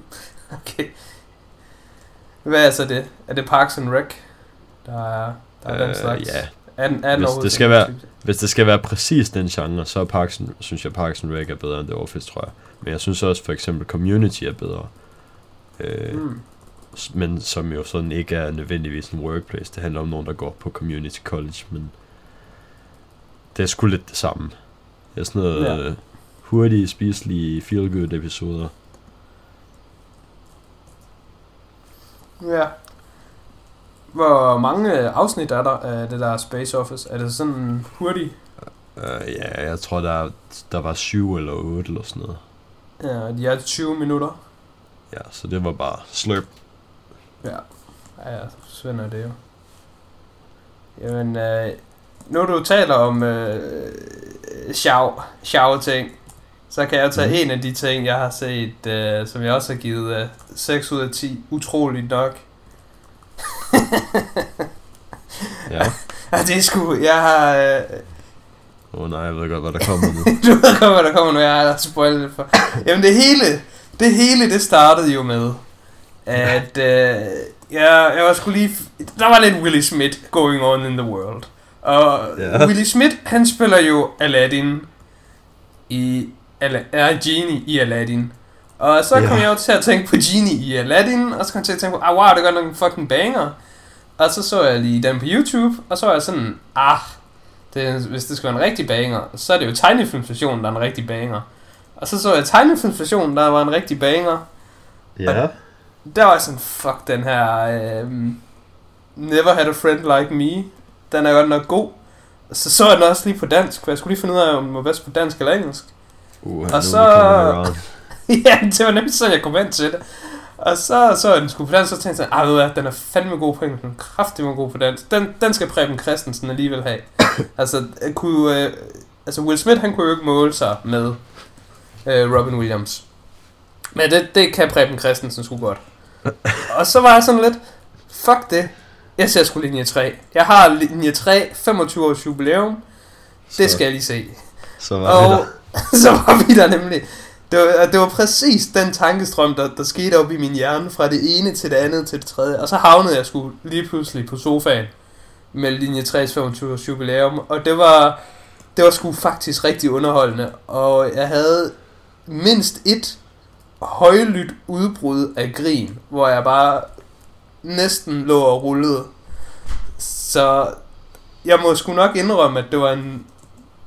[SPEAKER 2] okay. Hvad er så det? Er det Parks and Rec, der er, der er uh, den øh, slags?
[SPEAKER 1] Ja. Er er hvis, det skal være, hvis det skal være præcis den genre, så er Parks and, synes jeg Parks and Rec er bedre end The Office, tror jeg. Men jeg synes også for eksempel Community er bedre. Uh, mm. Men som jo sådan ikke er nødvendigvis en workplace. Det handler om nogen, der går på community college, men det er sgu lidt det samme. Det er sådan noget... Ja. Øh, hurtige, spiselige, feel-good episoder.
[SPEAKER 2] Ja. Hvor mange afsnit er der af det der Space Office? Er det sådan hurtigt?
[SPEAKER 1] Uh, ja, jeg tror, der, der var syv eller otte eller sådan noget.
[SPEAKER 2] Ja, de er 20 minutter.
[SPEAKER 1] Ja, så det var bare slurp.
[SPEAKER 2] Ja, ja, Svend er det jo. Jamen, øh, nu du taler om øh, sjov, sjov ting, så kan jeg tage mm. en af de ting, jeg har set, øh, som jeg også har givet øh, 6 ud af 10. Utroligt nok.
[SPEAKER 1] ja.
[SPEAKER 2] ja. det er sgu... Jeg har... Øh,
[SPEAKER 1] Åh oh, nej, jeg ved godt, hvad der kommer nu.
[SPEAKER 2] du ved godt, hvad der kommer nu. Jeg har spoilet lidt for. Jamen det hele, det hele, det startede jo med, at øh, ja, jeg var skulle lige... Der var lidt Willy Smith going on in the world. Og yeah. Willy Smith, han spiller jo Aladdin i... Er Genie i Aladdin. Og så yeah. kom jeg jo til at tænke på Genie i Aladdin, og så kom jeg til at tænke på, ah wow, det er godt nok en fucking banger. Og så så jeg lige den på YouTube, og så var jeg sådan, ah, det, hvis det skal være en rigtig banger, så er det jo tegnefilmsversionen, der er en rigtig banger. Og så så jeg tegnefilmsversionen, der var en rigtig banger.
[SPEAKER 1] Ja. Og
[SPEAKER 2] der var jeg sådan, fuck den her, øh, Never Had A Friend Like Me, den er godt nok god. Så så jeg den også lige på dansk, for jeg skulle lige finde ud af, om den var bedst på dansk eller engelsk.
[SPEAKER 1] Uh, og
[SPEAKER 2] så... ja, det var nemlig sådan, jeg kom ind til det. Og så så den skulle på dansk, så tænkte jeg, ved den er fandme god på engelsk, den er kraftig god på dansk. Den, den skal Preben Christensen alligevel have. altså, kunne, øh, altså, Will Smith, han kunne jo ikke måle sig med øh, Robin Williams. Men det, det kan Preben Christensen sgu godt. og så var jeg sådan lidt, fuck det, jeg ser sgu linje 3. Jeg har linje 3, 25 års jubilæum, det skal jeg lige se.
[SPEAKER 1] Så var og,
[SPEAKER 2] så var vi der nemlig. Det var, det var præcis den tankestrøm, der, der skete op i min hjerne, fra det ene til det andet til det tredje. Og så havnede jeg sgu lige pludselig på sofaen med linje 3's 25 års jubilæum. Og det var, det var sgu faktisk rigtig underholdende. Og jeg havde mindst et højlydt udbrud af grin, hvor jeg bare næsten lå og rullede. Så jeg må sgu nok indrømme, at det var en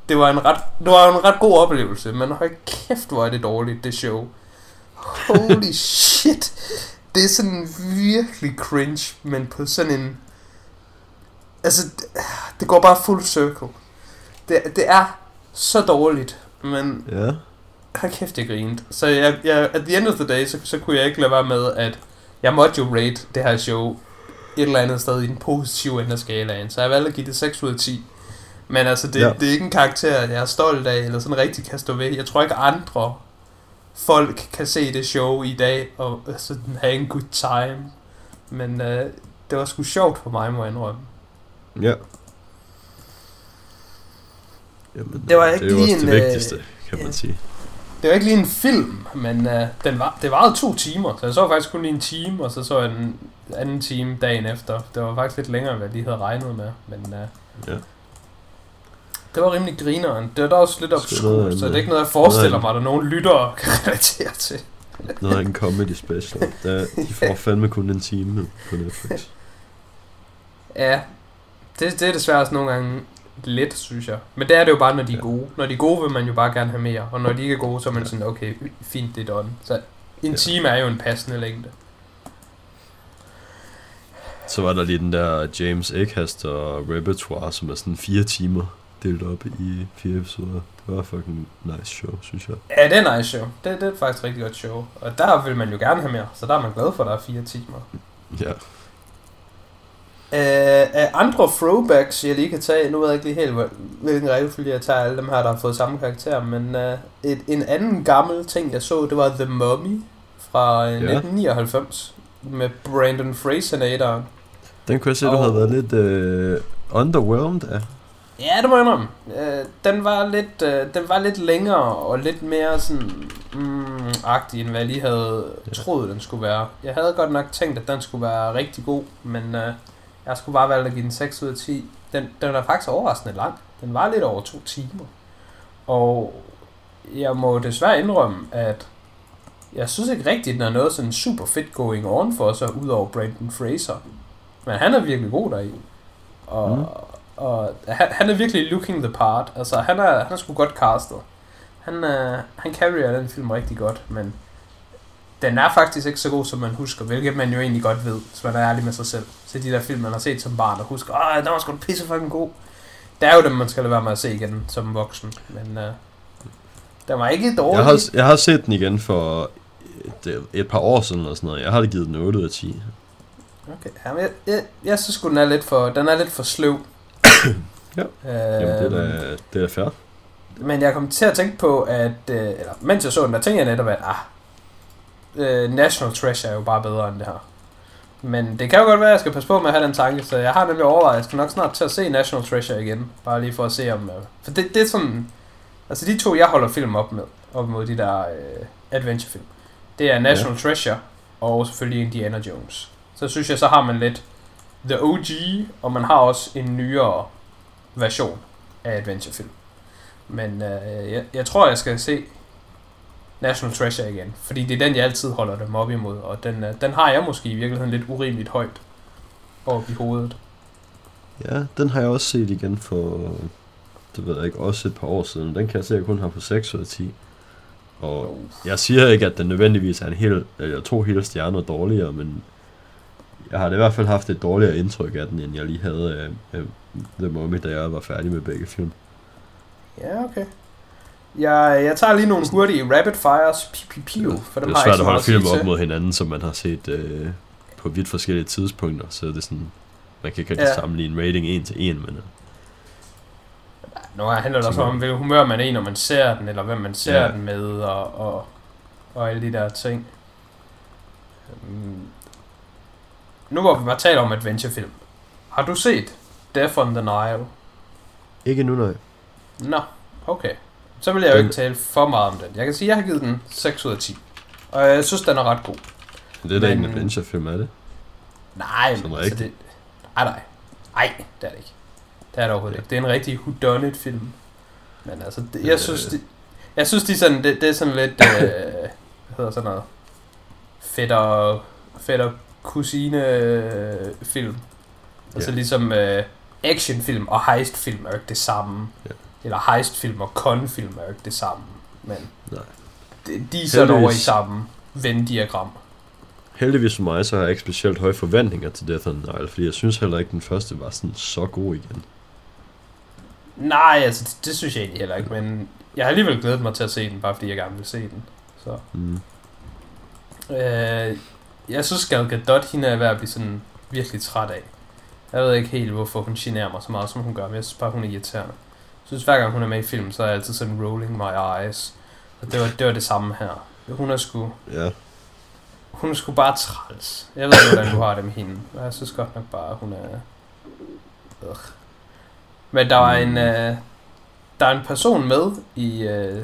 [SPEAKER 2] det var en ret, det var en ret god oplevelse, men hold kæft, hvor er det dårligt, det show. Holy shit. Det er sådan virkelig cringe, men på sådan en... Altså, det går bare full circle. Det, det er så dårligt, men...
[SPEAKER 1] Ja.
[SPEAKER 2] Hold kæft, jeg grinede. Så jeg, jeg, at the end of the day, så, så kunne jeg ikke lade være med, at jeg måtte jo rate det her show et eller andet sted i den positive ende af skalaen. Så jeg valgte at give det 6 ud af 10. Men altså, det, ja. det er ikke en karakter, jeg er stolt af, eller sådan rigtig kan stå ved. Jeg tror ikke, andre folk kan se det show i dag, og sådan have en good time. Men øh, det var sgu sjovt for mig, må jeg indrømme.
[SPEAKER 1] Ja. Jamen,
[SPEAKER 2] det var ikke
[SPEAKER 1] det er
[SPEAKER 2] lige
[SPEAKER 1] også en, det vigtigste, kan man sige.
[SPEAKER 2] Det var ikke lige en film, men øh, den var, det varede to timer, så jeg så faktisk kun lige en time, og så så jeg en anden time dagen efter. Det var faktisk lidt længere, end hvad de havde regnet med, men øh,
[SPEAKER 1] ja.
[SPEAKER 2] Det var rimelig grineren. Det er da også lidt obskurt, så det er ikke noget, jeg forestiller mig, der nogen lyttere kan relatere til.
[SPEAKER 1] Noget en comedy special. Der, de får fandme kun en time på Netflix.
[SPEAKER 2] Ja, det, det er desværre også nogle gange let, synes jeg. Men det er det jo bare, når de er gode. Når de er gode, vil man jo bare gerne have mere. Og når de ikke er gode, så er man sådan, okay, fint, det er done. Så en ja. time er jo en passende længde.
[SPEAKER 1] Så var der lige den der James og repertoire, som er sådan fire timer delt op i fire episoder. Det var fucking nice show, synes jeg.
[SPEAKER 2] Ja, det er nice show. Det, det er faktisk et rigtig godt show. Og der vil man jo gerne have mere, så der er man glad for, at der er fire timer.
[SPEAKER 1] Ja.
[SPEAKER 2] Uh, af andre throwbacks, jeg lige kan tage, nu ved jeg ikke lige helt, hvilken rækkefølge jeg tager alle dem her, der har fået samme karakter, men uh, et, en anden gammel ting, jeg så, det var The Mummy fra uh, ja. 1999 med Brandon Fraser
[SPEAKER 1] Den kunne jeg se, du havde været lidt uh, underwhelmed af.
[SPEAKER 2] Ja, det må jeg indrømme. Øh, den, var lidt, øh, den var lidt længere og lidt mere sådan mm, agtig, end hvad jeg lige havde ja. troet, den skulle være. Jeg havde godt nok tænkt, at den skulle være rigtig god, men øh, jeg skulle bare valgt at give den 6 ud af 10. Den, den er faktisk overraskende lang. Den var lidt over to timer. Og jeg må desværre indrømme, at jeg synes ikke rigtigt, den er noget sådan super fedt going on for sig, ud over Brandon Fraser. Men han er virkelig god deri. Og, mm og han, han er virkelig looking the part. Altså, han er, han er sgu godt castet. Han, uh, han carrier den film rigtig godt, men den er faktisk ikke så god, som man husker, hvilket man jo egentlig godt ved, hvis man er ærlig med sig selv. Så de der film, man har set som barn, og husker, åh, den var sgu pisse fucking god. Det er jo dem, man skal lade være med at se igen som voksen, men uh, den var ikke dårlig.
[SPEAKER 1] Jeg har, jeg har set den igen for et, et par år siden, eller sådan noget. Jeg har givet den 8 ud af 10.
[SPEAKER 2] Okay, Jamen, jeg, jeg, jeg synes den er lidt for, den er lidt for sløv
[SPEAKER 1] ja, øh, Jamen, det er da, øhm, det er fair.
[SPEAKER 2] Men jeg kom til at tænke på, at øh, eller, mens jeg så den, der tænkte jeg netop, at ah, øh, National Treasure er jo bare bedre end det her. Men det kan jo godt være, at jeg skal passe på med at have den tanke, så jeg har nemlig overvejet, at jeg skal nok snart til at se National Treasure igen. Bare lige for at se om... Uh, for det, det er sådan... Altså de to, jeg holder film op med, op mod de der uh, adventure-film, det er National ja. Treasure og selvfølgelig Indiana Jones. Så synes jeg, så har man lidt The OG, og man har også en nyere version af adventure-film. Men uh, jeg, jeg tror, jeg skal se National Treasure igen. Fordi det er den, jeg altid holder dem op imod. Og den, øh, den har jeg måske i virkeligheden lidt urimeligt højt op i hovedet.
[SPEAKER 1] Ja, den har jeg også set igen for, det ved jeg ikke, også et par år siden. Den kan jeg se, at jeg kun har på 6 ud af 10. Og jeg siger ikke, at den nødvendigvis er en hel, eller to hele stjerner dårligere, men jeg har i hvert fald haft et dårligere indtryk af den, end jeg lige havde af, af The Mummy, da jeg var færdig med begge film.
[SPEAKER 2] Ja, okay. Jeg, jeg tager lige nogle hurtige rapid fires, piu, piu,
[SPEAKER 1] for dem Det er svært at holde film op mod hinanden, som man har set øh, på vidt forskellige tidspunkter, så det er sådan, man kan ikke ja. sammenligne rating en til en, men... Øh.
[SPEAKER 2] Nu handler det også om, hvilken humør man er i, når man ser den, eller hvem man ser ja. den med, og, og, og alle de der ting. Nu hvor vi bare taler om adventurefilm. Har du set Death on the Nile?
[SPEAKER 1] Ikke nu, nej.
[SPEAKER 2] Nå, okay. Så vil jeg jo den... ikke tale for meget om den. Jeg kan sige, at jeg har givet den 6 ud af 10. Og jeg synes, den er ret god.
[SPEAKER 1] Det er da Men... en adventure-film, er det?
[SPEAKER 2] Nej, men altså det... Nej, nej. Nej, det er det ikke. Det er det overhovedet ja. ikke. Det er en rigtig whodunit film. Men altså, det, jeg, synes, det, jeg synes, de sådan, det, det er sådan lidt, øh, hvad hedder sådan noget, fætter, fætter kusine øh, film. Altså ja. ligesom øh, actionfilm og heistfilm er jo ikke det samme. Ja eller heistfilm og konfilm er jo ikke det samme, men Nej. De, de er sådan over i samme Venn-diagram.
[SPEAKER 1] Heldigvis for mig, så har jeg ikke specielt høje forventninger til Death on the Nile, fordi jeg synes heller ikke, den første var sådan så god igen.
[SPEAKER 2] Nej, altså det, det synes jeg egentlig heller ikke, men jeg har alligevel glædet mig til at se den, bare fordi jeg gerne vil se den. Så. Mm. Øh, jeg synes, Gal Gadot, hende er ved at blive sådan virkelig træt af. Jeg ved ikke helt, hvorfor hun generer mig så meget, som hun gør, men jeg synes bare, hun er irriterende synes, hver gang hun er med i film, så er jeg altid sådan rolling my eyes. Og det var, det var det samme her. Hun er sgu... Ja. Hun er sgu bare træls. Jeg ved ikke, hvordan du har det med hende. Jeg synes godt nok bare, at hun er... Ugh. Men der var mm. en... Uh, der er en person med i uh,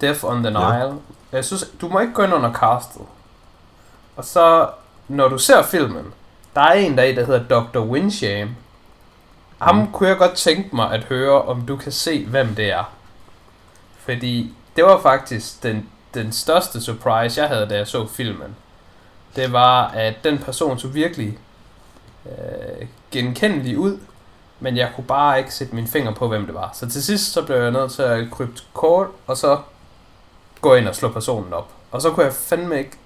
[SPEAKER 2] Death on the Nile. Ja. Jeg synes, du må ikke gå ind under castet. Og så, når du ser filmen, der er en der er, der hedder Dr. Winsham, ham mm. kunne jeg godt tænke mig at høre, om du kan se, hvem det er. Fordi det var faktisk den, den største surprise, jeg havde, da jeg så filmen. Det var, at den person så virkelig øh, genkendelig ud, men jeg kunne bare ikke sætte min finger på, hvem det var. Så til sidst så blev jeg nødt til at krybe kort, og så gå ind og slå personen op. Og så kunne jeg fandme ikke,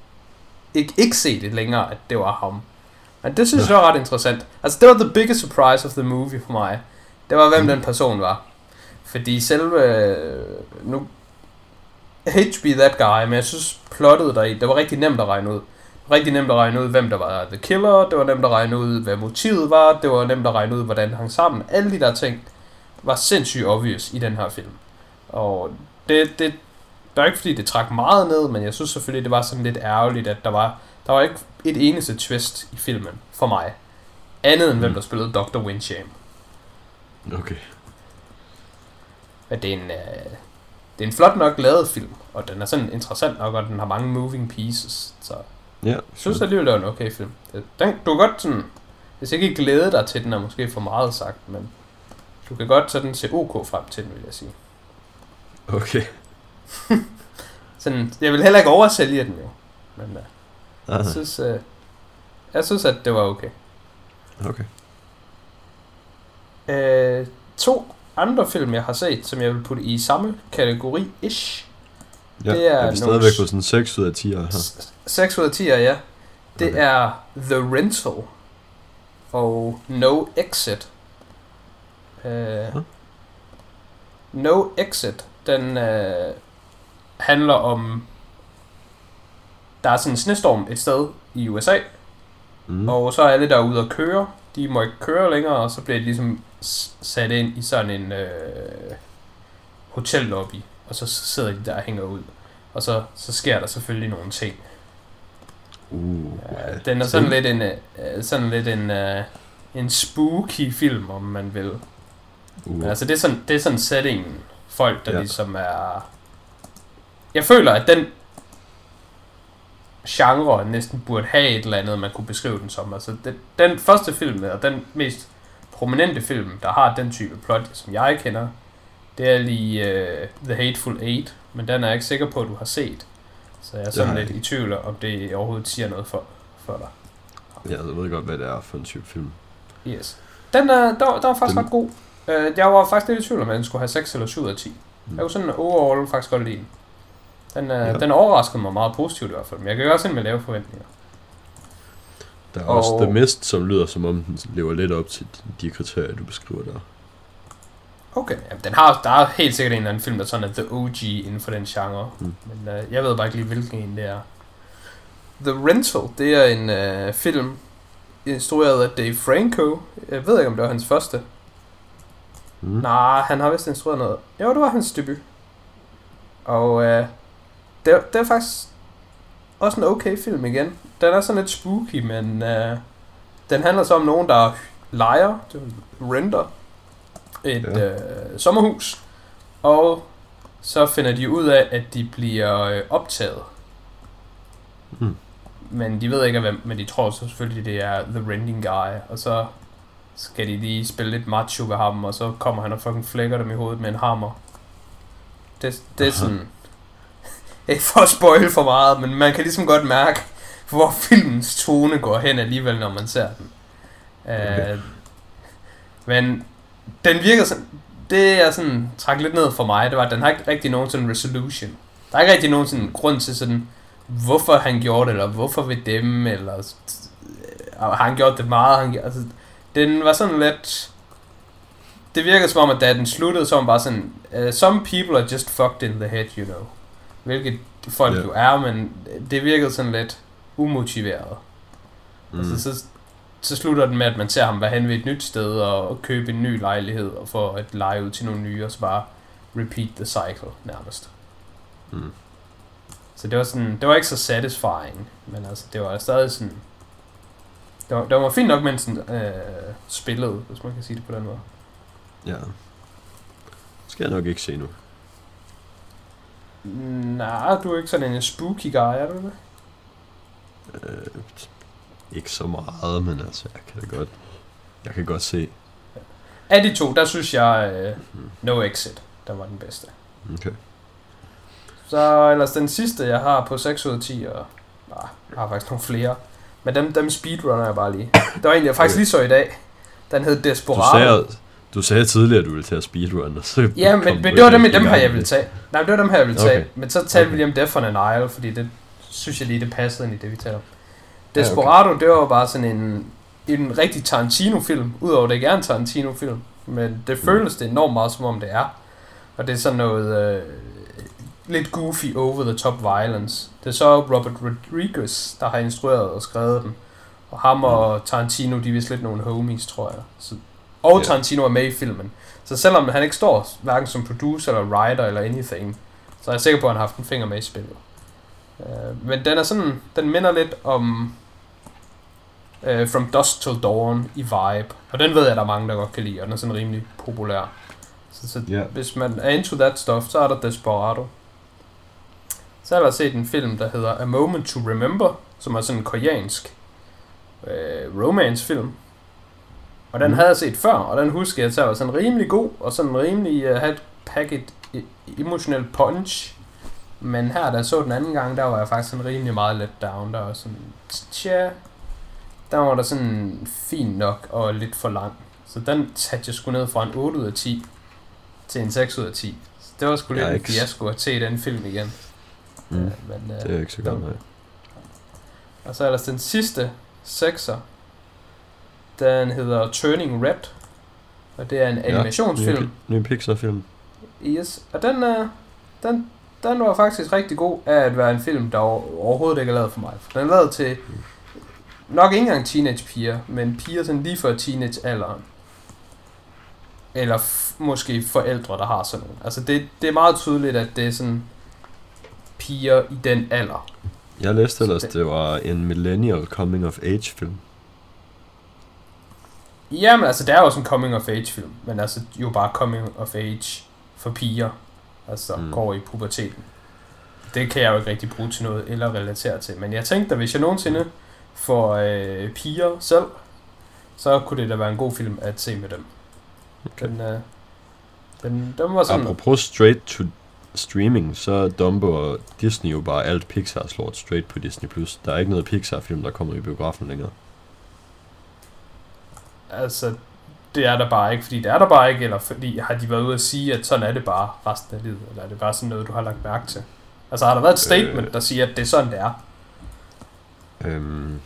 [SPEAKER 2] ikke, ikke se det længere, at det var ham. Men det synes jeg var ret interessant. Altså, det var the biggest surprise of the movie for mig. Det var, hvem mm. den person var. Fordi selve... Nu... hate to be that guy, men jeg synes, plottet deri, det var rigtig nemt at regne ud. Rigtig nemt at regne ud, hvem der var the killer. Det var nemt at regne ud, hvad motivet var. Det var nemt at regne ud, hvordan det hang sammen. Alle de der ting var sindssygt obvious i den her film. Og det, det, det er ikke fordi, det trak meget ned, men jeg synes selvfølgelig, det var sådan lidt ærgerligt, at der var der var ikke et eneste twist i filmen for mig. Andet end mm. hvem der spillede Dr. Wincham.
[SPEAKER 1] Okay.
[SPEAKER 2] Men det er en, uh, det er en flot nok lavet film, og den er sådan interessant nok, og den har mange moving pieces, så ja, jeg synes alligevel, det er en okay film. Den, du kan godt sådan, hvis ikke glæde dig til den, er måske for meget sagt, men du kan godt sådan se ok frem til den, vil jeg sige.
[SPEAKER 1] Okay.
[SPEAKER 2] sådan, jeg vil heller ikke oversælge den jo, men uh, jeg synes, uh, jeg synes, at det var okay.
[SPEAKER 1] Okay.
[SPEAKER 2] Uh, to andre film, jeg har set, som jeg vil putte i samme kategori-ish.
[SPEAKER 1] Ja, det er, er vi stadigvæk på sådan 6 ud af 10 her.
[SPEAKER 2] 6 ud af 10, ja. Det okay. er The Rental og No Exit. Uh, huh? No Exit, den uh, handler om der er sådan en snestorm et sted i USA, mm. og så er alle der ude og køre. De må ikke køre længere, og så bliver de ligesom sat ind i sådan en øh, hotellobby, og så sidder de der og hænger ud. Og så, så sker der selvfølgelig nogle ting.
[SPEAKER 1] Uh,
[SPEAKER 2] ja, den er sådan lidt en, uh, sådan lidt en, uh, en spooky film, om man vil. Uh. Men altså, det er sådan, det er sådan settingen. Folk, der ja. ligesom er... Jeg føler, at den genre næsten burde have et eller andet, man kunne beskrive den som. Altså, det, den første film, og den mest prominente film, der har den type plot, som jeg kender, det er lige uh, The Hateful Eight, men den er jeg ikke sikker på, at du har set. Så jeg er sådan lidt i tvivl om det overhovedet siger noget for, for dig.
[SPEAKER 1] Ja, jeg ved godt, hvad det er for en type film.
[SPEAKER 2] Yes. Den, uh, der, der var faktisk den... ret god. Uh, jeg var faktisk lidt i tvivl om, at den skulle have 6 eller 7 af 10. Mm. Jeg var sådan overall faktisk godt lide den. Den, uh, ja. den overraskede mig meget positivt i hvert fald, men jeg kan også ind med lave forventninger.
[SPEAKER 1] Der er og... også The Mist, som lyder som om den lever lidt op til de kriterier, du beskriver der.
[SPEAKER 2] Okay, Jamen, den har, der er helt sikkert en eller anden film, der sådan er The OG inden for den genre. Mm. Men uh, jeg ved bare ikke lige, hvilken en det er. The Rental, det er en uh, film, instrueret af Dave Franco. Jeg ved ikke, om det var hans første. Mm. Nej, han har vist instrueret noget. Jo, det var hans debut. Og uh, det, det er faktisk også en okay film igen. Den er sådan lidt spooky, men uh, den handler så om nogen, der leger, renter, et ja. øh, sommerhus, og så finder de ud af, at de bliver øh, optaget. Mm. Men de ved ikke hvem, men de tror så selvfølgelig, det er The Renting Guy, og så skal de lige spille lidt macho ved ham, og så kommer han og fucking flækker dem i hovedet med en hammer. Det, det er sådan... Ikke for at spoil for meget, men man kan ligesom godt mærke, hvor filmens tone går hen alligevel, når man ser den. Okay. Uh, men den virker sådan, det er sådan, træk lidt ned for mig, det var, at den har ikke rigtig nogen sådan resolution. Der er ikke rigtig nogen sådan grund til sådan, hvorfor han gjorde det, eller hvorfor ved dem, eller har han gjort det meget, han, altså, den var sådan lidt, det virker som om, at da den sluttede, så var bare sådan, uh, some people are just fucked in the head, you know. Hvilket folk yeah. jo er, men det virkede sådan lidt umotiveret. Mm. Altså, så, så slutter den med, at man ser ham være hen ved et nyt sted og købe en ny lejlighed og få at lege ud til nogle nye, og så bare repeat the cycle nærmest. Mm. Så det var sådan, det var ikke så satisfying, men altså, det var stadig sådan, det var, det var fint nok, mens den øh, spillede, hvis man kan sige det på den måde.
[SPEAKER 1] Ja. Skal jeg nok ikke se nu.
[SPEAKER 2] Nej, du er ikke sådan en spooky guy, er du det?
[SPEAKER 1] Øh, ikke så meget, men altså, jeg kan da godt, jeg kan godt se.
[SPEAKER 2] Af de to, der synes jeg, uh, No Exit, der var den bedste.
[SPEAKER 1] Okay.
[SPEAKER 2] Så ellers den sidste, jeg har på 6 ud af 10, og nej, jeg har faktisk nogle flere. Men dem, dem speedrunner jeg bare lige. Det var egentlig, jeg faktisk okay. lige så i dag. Den hed Desperado.
[SPEAKER 1] Du sagde, du sagde tidligere, at du ville tage speedrun, og så
[SPEAKER 2] Ja, men, men det var dem, dem her, jeg ville tage. Nej, det var dem her, jeg ville tage. Okay. Men så talte okay. vi lige om Death on an Isle, fordi det synes jeg lige, det passede ind i det, vi taler om. Desperado, ja, okay. det var bare sådan en, en rigtig Tarantino-film, udover det ikke er en Tarantino-film. Men det mm. føles det enormt meget, som om det er. Og det er sådan noget øh, lidt goofy, over-the-top violence. Det er så Robert Rodriguez, der har instrueret og skrevet den. Og ham og mm. Tarantino, de er vist lidt nogle homies, tror jeg. Så, og yeah. Tarantino er med i filmen. Så selvom han ikke står hverken som producer eller writer eller anything, så er jeg sikker på, at han har haft en finger med i spillet. Uh, men den er sådan, den minder lidt om uh, From Dusk Till Dawn i vibe. Og den ved jeg, der er mange, der godt kan lide, og den er sådan rimelig populær. Så, så yeah. hvis man er into that stuff, så er der Desperado. Så har jeg set en film, der hedder A Moment to Remember, som er sådan en koreansk uh, romance-film. Og den mm. havde jeg set før, og den husker jeg, at var sådan rimelig god, og sådan rimelig uh, havde pakket emotional punch. Men her, da jeg så den anden gang, der var jeg faktisk sådan rimelig meget let down. Der var sådan, tja, der var der sådan fint nok og lidt for lang. Så den satte jeg sgu ned fra en 8 ud af 10 til en 6 ud af 10. Så det var sgu lidt en fiasko at se den film igen.
[SPEAKER 1] Mm. Ja, men, uh, det er ikke så godt, nej.
[SPEAKER 2] Og så er der den sidste 6'er. Den hedder Turning Red. Og det er en animationsfilm.
[SPEAKER 1] Ja, ny, Pixar-film.
[SPEAKER 2] Yes. Og den, uh, den, den var faktisk rigtig god af at være en film, der overhovedet ikke er lavet for mig. For den er lavet til nok ikke engang teenagepiger, men piger sådan lige før teenagealderen. Eller f- måske forældre, der har sådan nogle. Altså det, det er meget tydeligt, at det er sådan piger i den alder.
[SPEAKER 1] Jeg læste ellers, det var en millennial coming of age film.
[SPEAKER 2] Jamen altså, det er også en coming of age film, men altså jo bare coming of age for piger, altså mm. går i puberteten. Det kan jeg jo ikke rigtig bruge til noget eller relatere til, men jeg tænkte at hvis jeg nogensinde får øh, piger selv, så kunne det da være en god film at se med dem. Okay. Den, øh, den, den var sådan...
[SPEAKER 1] Apropos straight to streaming, så Dumbo og Disney jo bare alt Pixar slår straight på Disney+. Plus. Der er ikke noget Pixar-film, der kommer i biografen længere.
[SPEAKER 2] Altså, det er der bare ikke, fordi det er der bare ikke, eller fordi har de været ude at sige, at sådan er det bare resten af livet, eller er det bare sådan noget, du har lagt mærke til? Altså har der været et statement, øh, der siger, at det er sådan, det er?
[SPEAKER 1] Øhm,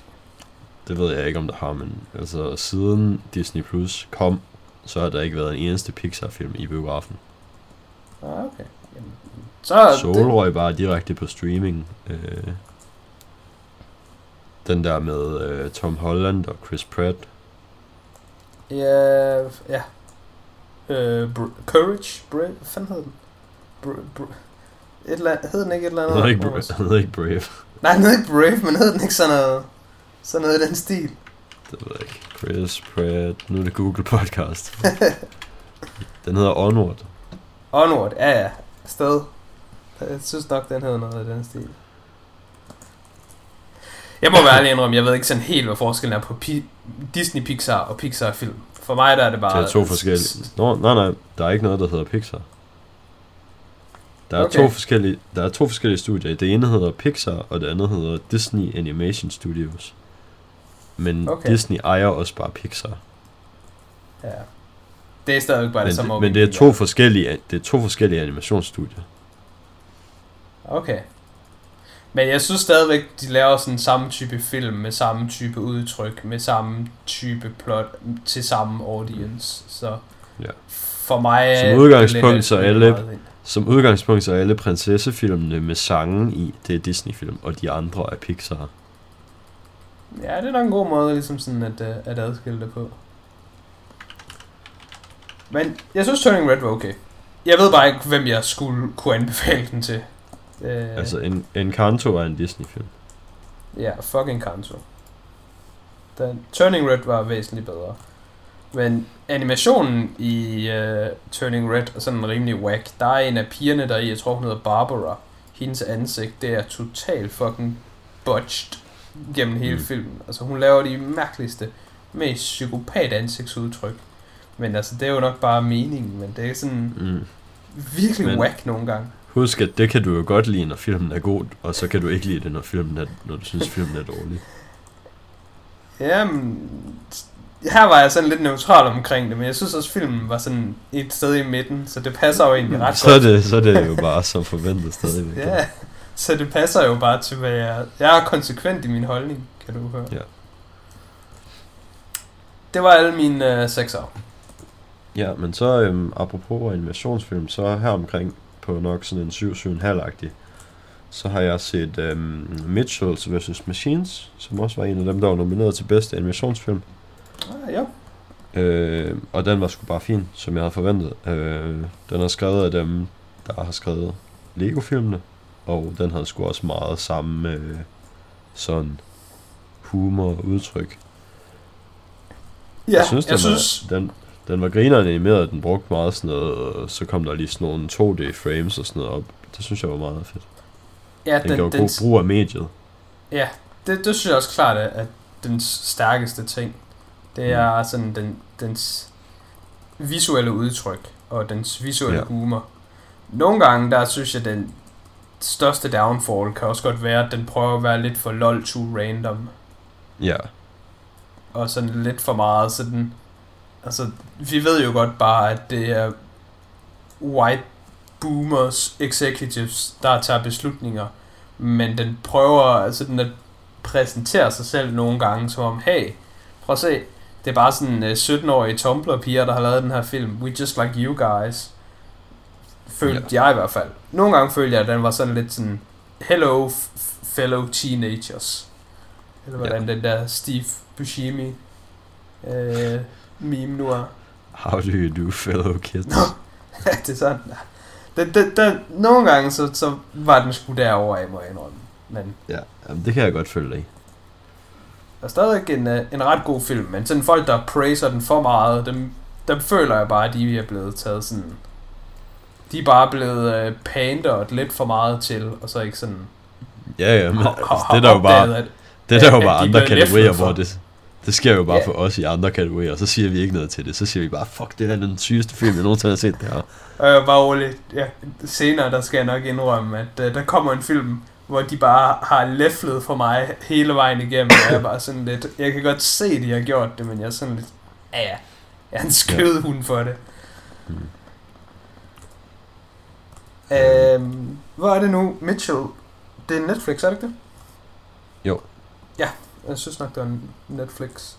[SPEAKER 1] det ved jeg ikke, om der har, men altså siden Disney Plus kom, så har der ikke været en eneste Pixar-film i biografen.
[SPEAKER 2] Ah, okay. Jamen, så
[SPEAKER 1] Soul det... røg bare direkte på streaming. Øh, den der med øh, Tom Holland og Chris Pratt.
[SPEAKER 2] Ja, ja. Øh, Courage? Brave? Hvad fanden hed den? Br- br- et eller andet, hed den ikke et eller andet?
[SPEAKER 1] Hedder ikke, den hedder ikke Brave.
[SPEAKER 2] Nej, den hedder ikke Brave, men hed den ikke sådan noget, sådan noget i den stil?
[SPEAKER 1] Det ved jeg ikke. Chris Pratt. Nu er det Google Podcast. den hedder Onward.
[SPEAKER 2] Onward, ja ja. Sted. Jeg synes nok, den hedder noget i den stil. Jeg må være ærlig indrømme, jeg ved ikke sådan helt, hvad forskellen er på Disney Pixar og Pixar film. For mig der er det bare...
[SPEAKER 1] Det er to forskellige... Nå, nej, nej, der er ikke noget, der hedder Pixar. Der er, okay. to forskellige, der er to forskellige studier. Det ene hedder Pixar, og det andet hedder Disney Animation Studios. Men okay. Disney ejer også bare Pixar.
[SPEAKER 2] Ja. Det er stadig bare men, det samme
[SPEAKER 1] Men det er to forskellige, det er to forskellige animationsstudier.
[SPEAKER 2] Okay. Men jeg synes stadigvæk, de laver sådan samme type film, med samme type udtryk, med samme type plot, til samme audience. Så
[SPEAKER 1] ja.
[SPEAKER 2] for mig...
[SPEAKER 1] Som udgangspunkt, så alle, som udgangspunkt så er alle prinsessefilmene med sangen i, det er Disney-film, og de andre er Pixar.
[SPEAKER 2] Ja, det er nok en god måde ligesom sådan at, øh, at adskille det på. Men jeg synes Turning Red var okay. Jeg ved bare ikke, hvem jeg skulle kunne anbefale den til.
[SPEAKER 1] Øh, altså, en, Encanto er en Disney-film.
[SPEAKER 2] Ja, fucking Encanto. Den, Turning Red var væsentligt bedre. Men animationen i uh, Turning Red er sådan rimelig whack. Der er en af pigerne der i, jeg tror hun hedder Barbara. Hendes ansigt, det er totalt fucking botched gennem hele mm. filmen. Altså hun laver de mærkeligste, mest psykopat ansigtsudtryk. Men altså, det er jo nok bare meningen, men det er sådan mm. virkelig men, whack nogle gange.
[SPEAKER 1] Husk, at det kan du jo godt lide, når filmen er god, og så kan du ikke lide det, når, filmen er, når du synes, filmen er dårlig.
[SPEAKER 2] Jamen, her var jeg sådan lidt neutral omkring det, men jeg synes også, filmen var sådan et sted i midten, så det passer jo egentlig ret
[SPEAKER 1] så godt. Det, så er det jo bare som forventet stadigvæk.
[SPEAKER 2] ja, så det passer jo bare til, hvad jeg... Jeg er konsekvent i min holdning, kan du høre.
[SPEAKER 1] Ja.
[SPEAKER 2] Det var alle mine øh, sekser.
[SPEAKER 1] Ja, men så øhm, apropos animationsfilm, så her omkring på nok sådan en 7-7,5-agtig, så har jeg set øhm, Mitchells vs. Machines, som også var en af dem, der var nomineret til bedste animationsfilm.
[SPEAKER 2] Ah, ja.
[SPEAKER 1] Øh, og den var sgu bare fin, som jeg havde forventet. Øh, den er skrevet af dem, der har skrevet Lego-filmene, og den havde sgu også meget samme øh, sådan humor og udtryk.
[SPEAKER 2] Ja, jeg synes, den, jeg synes...
[SPEAKER 1] Var, den, den var grineren animeret, den brugte meget sådan noget, så kom der lige sådan nogle 2D-frames og sådan noget op. Det synes jeg var meget fedt. Ja, den, den gjorde den, god brug af mediet.
[SPEAKER 2] Ja, det, det synes jeg også klart er, at den stærkeste ting. Det er mm. sådan den, dens visuelle udtryk og dens visuelle ja. humor. Nogle gange, der synes jeg, den største downfall kan også godt være, at den prøver at være lidt for lol to random.
[SPEAKER 1] Ja.
[SPEAKER 2] Og sådan lidt for meget, så den... Altså, vi ved jo godt bare, at det er white boomers executives, der tager beslutninger. Men den prøver, altså den at præsentere sig selv nogle gange som om, hey, prøv at se, det er bare sådan uh, 17-årige Tumblr-piger, der har lavet den her film. We just like you guys. Følte ja. jeg i hvert fald. Nogle gange følte jeg, at den var sådan lidt sådan, hello fellow teenagers. Eller hvordan ja. den der Steve Buscemi uh, meme nu er.
[SPEAKER 1] How do you do, fellow kids?
[SPEAKER 2] ja, det er sådan. Den, den, den, nogle gange, så, så var den sgu derovre af, må jeg indrømme. Men
[SPEAKER 1] ja, jamen, det kan jeg godt følge dig
[SPEAKER 2] er stadig en, øh, en ret god film, men sådan folk, der praiser den for meget, dem, dem føler jeg bare, at de er blevet taget sådan... De er bare blevet uh, panderet lidt for meget til, og så ikke sådan...
[SPEAKER 1] Ja, ja, men har, har, det er der jo bare... Det er der jo bare andre kategorier, hvor det, det sker jo bare yeah. for os i andre kategorier, og så siger vi ikke noget til det. Så siger vi bare, fuck, det er den sygeste film, jeg nogensinde har set det her.
[SPEAKER 2] Øh, bare roligt. Ja, senere, der skal jeg nok indrømme, at uh, der kommer en film, hvor de bare har læflet for mig hele vejen igennem, og jeg er bare sådan lidt, jeg kan godt se, at de har gjort det, men jeg er sådan lidt, ja ja, jeg er en skød hund for det. Mm. Øhm, hvor er det nu, Mitchell? Det er Netflix, er det ikke det?
[SPEAKER 1] Jo.
[SPEAKER 2] Ja, jeg synes nok, det er Netflix.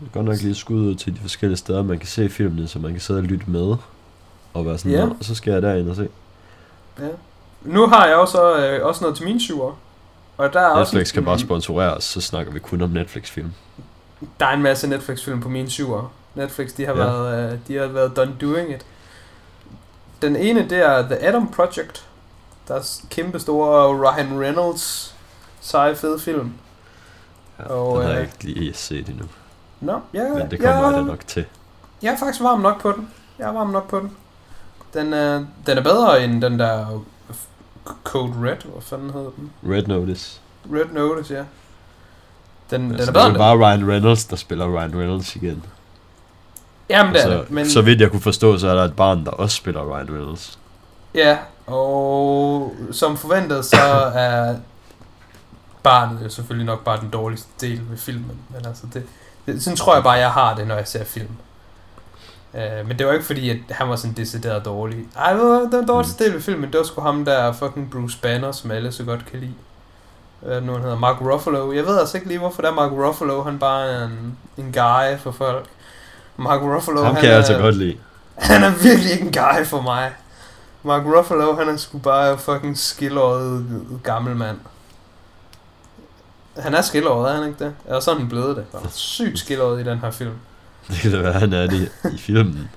[SPEAKER 1] Det er godt nok lige skud ud til de forskellige steder, man kan se filmene, så man kan sidde og lytte med. Og være sådan, ja. så skal jeg derind og se.
[SPEAKER 2] Ja. Nu har jeg også, øh, også noget til mine syver.
[SPEAKER 1] Og der er Netflix også kan bare sponsorere os, så snakker vi kun om Netflix-film.
[SPEAKER 2] Der er en masse Netflix-film på mine syver. Netflix, de har, ja. været, øh, de har været done doing it. Den ene, det er The Adam Project. Der er kæmpe store Ryan Reynolds seje fede film.
[SPEAKER 1] Ja, og, den har jeg øh, ikke lige set endnu.
[SPEAKER 2] Nå, ja,
[SPEAKER 1] Men det kommer ja, jeg nok til.
[SPEAKER 2] Jeg er faktisk varm nok på den. Jeg er varm nok på den. Den, øh, den er bedre end den der Code Red, hvad fanden hedder den?
[SPEAKER 1] Red Notice.
[SPEAKER 2] Red Notice, ja. Den,
[SPEAKER 1] altså, den er bedre det er bare Ryan Reynolds, der spiller Ryan Reynolds igen.
[SPEAKER 2] Jamen, det er det.
[SPEAKER 1] Men... Så vidt jeg kunne forstå, så er der et barn, der også spiller Ryan Reynolds.
[SPEAKER 2] Ja, og som forventet, så er barnet jo selvfølgelig nok bare den dårligste del ved filmen. Men altså, det, det, sådan tror jeg bare, jeg har det, når jeg ser film. Uh, men det var ikke fordi, at han var sådan decideret dårlig. Ej, det var den dårligste mm. del ved filmen, det var sgu ham der fucking Bruce Banner, som alle så godt kan lide. Hvad nu han hedder? Mark Ruffalo. Jeg ved altså ikke lige, hvorfor der er Mark Ruffalo, han bare er en, en guy for folk. Mark Ruffalo,
[SPEAKER 1] ham
[SPEAKER 2] han
[SPEAKER 1] kan jeg altså godt lide.
[SPEAKER 2] Han er virkelig ikke en guy for mig. Mark Ruffalo, han er sgu bare fucking skillåret gammel mand. Han er skillåret, er han ikke det? Eller sådan han blevet det. Han er sygt skillåret i den her film.
[SPEAKER 1] Det kan da være, han er det i filmen.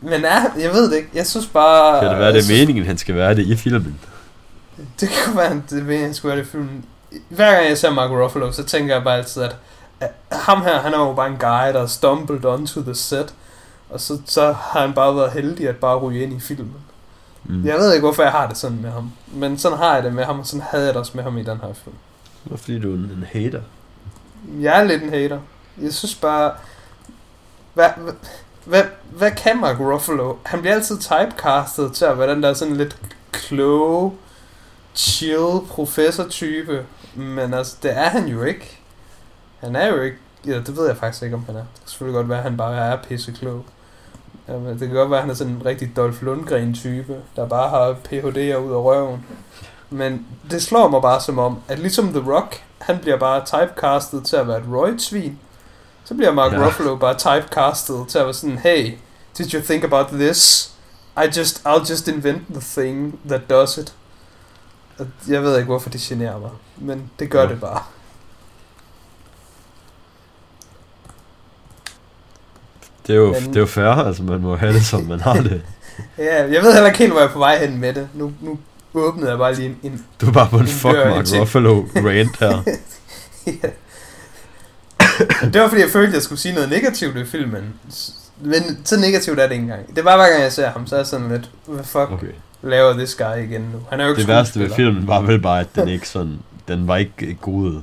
[SPEAKER 2] Men er, jeg ved det ikke. Jeg synes bare...
[SPEAKER 1] Kan det være, det er synes, meningen, han skal være det i filmen?
[SPEAKER 2] Det kan være, det er meningen, han skal være det i filmen. Hver gang jeg ser Mark Ruffalo, så tænker jeg bare altid, at, at ham her, han er jo bare en guy, der stumbled onto the set. Og så, så har han bare været heldig at bare ryge ind i filmen. Mm. Jeg ved ikke, hvorfor jeg har det sådan med ham. Men sådan har jeg det med ham, og sådan havde jeg det også med ham i den her film.
[SPEAKER 1] Hvorfor fordi du er en hater?
[SPEAKER 2] Jeg er lidt en hater. Jeg synes bare... Hvad, hvad, hvad, hvad kan Mark Ruffalo? Han bliver altid typecastet til at være den der sådan lidt kloge, chill professor-type. Men altså, det er han jo ikke. Han er jo ikke... Ja, det ved jeg faktisk ikke, om han er. Det kan selvfølgelig godt være, at han bare er pisseklog. Jamen, det kan godt være, at han er sådan en rigtig Dolph Lundgren-type, der bare har PhD'er ud af røven. Men det slår mig bare som om, at ligesom The Rock, han bliver bare typecastet til at være et roid-svin. Så bliver Mark ja. Ruffalo bare typecastet til at være sådan, hey, did you think about this? I just, I'll just invent the thing that does it. Jeg ved ikke, hvorfor det generer mig, men det gør ja. det bare.
[SPEAKER 1] Det er jo, men, det er jo fair, altså man må have det, som man har det.
[SPEAKER 2] ja, jeg ved heller ikke helt, hvor jeg er på vej hen med det. Nu, nu åbnede jeg bare lige en, en
[SPEAKER 1] Du er bare på en, en fuck Mark Ruffalo rant her. ja.
[SPEAKER 2] det var fordi, jeg følte, at jeg skulle sige noget negativt i filmen. Men så negativt er det ikke engang. Det var hver gang, jeg ser ham, så er jeg sådan lidt, hvad fuck okay. laver this guy igen nu? Han er jo ikke
[SPEAKER 1] Det værste ved filmen var vel bare, at den ikke sådan, den var ikke god.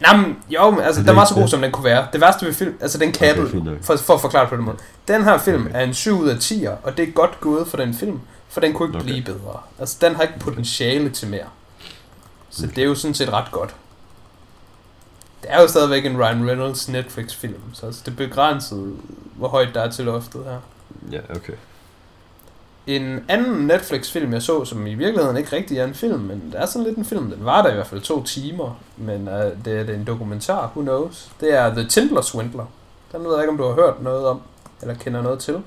[SPEAKER 2] Nej, men, jo, men, altså, den var så god, som den kunne være. Det værste ved film, altså den kabel, okay, for, for at forklare på den måde. Den her film okay. er en 7 ud af 10, og det er godt gået for den film, for den kunne ikke okay. blive bedre. Altså, den har ikke potentiale til mere. Så det er jo sådan set ret godt. Det er jo stadigvæk en Ryan Reynolds Netflix-film, så altså, det er begrænset, hvor højt der er til loftet her.
[SPEAKER 1] Ja, okay.
[SPEAKER 2] En anden Netflix-film, jeg så, som i virkeligheden ikke rigtig er en film, men det er sådan lidt en film. Den var der i hvert fald to timer, men uh, det, det er en dokumentar, who knows. Det er The Tindler Swindler. Den ved jeg ikke, om du har hørt noget om, eller kender noget til.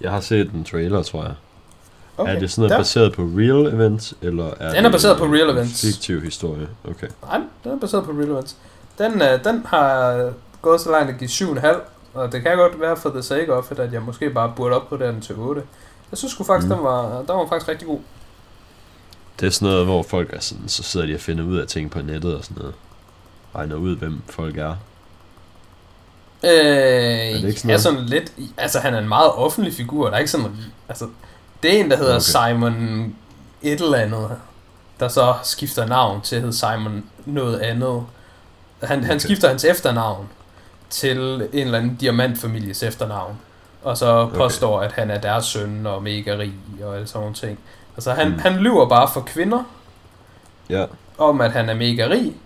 [SPEAKER 1] Jeg har set en trailer, tror jeg. Okay. Er det sådan noget der. baseret på real events, eller er
[SPEAKER 2] Den er baseret på real events.
[SPEAKER 1] fiktiv historie, okay.
[SPEAKER 2] Nej, den er baseret på real events. Den, uh, den har gået så langt at give 7,5, og det kan godt være for the sake of it, at jeg måske bare burde op på den til 8. Jeg synes sgu faktisk, mm. den, var, den var faktisk rigtig god.
[SPEAKER 1] Det er sådan noget, hvor folk er sådan, så sidder de og finder ud af ting på nettet og sådan noget. Regner ud, hvem folk er.
[SPEAKER 2] Øh, er det sådan, ja, sådan lidt, altså han er en meget offentlig figur, der er ikke sådan, altså, det er en, der hedder okay. Simon et eller andet, der så skifter navn til at hedde Simon noget andet. Han, okay. han skifter hans efternavn til en eller anden diamantfamilies efternavn, og så påstår, okay. at han er deres søn og mega rig og alle sådan nogle ting. Altså han, mm. han lyver bare for kvinder,
[SPEAKER 1] ja.
[SPEAKER 2] om at han er mega rig,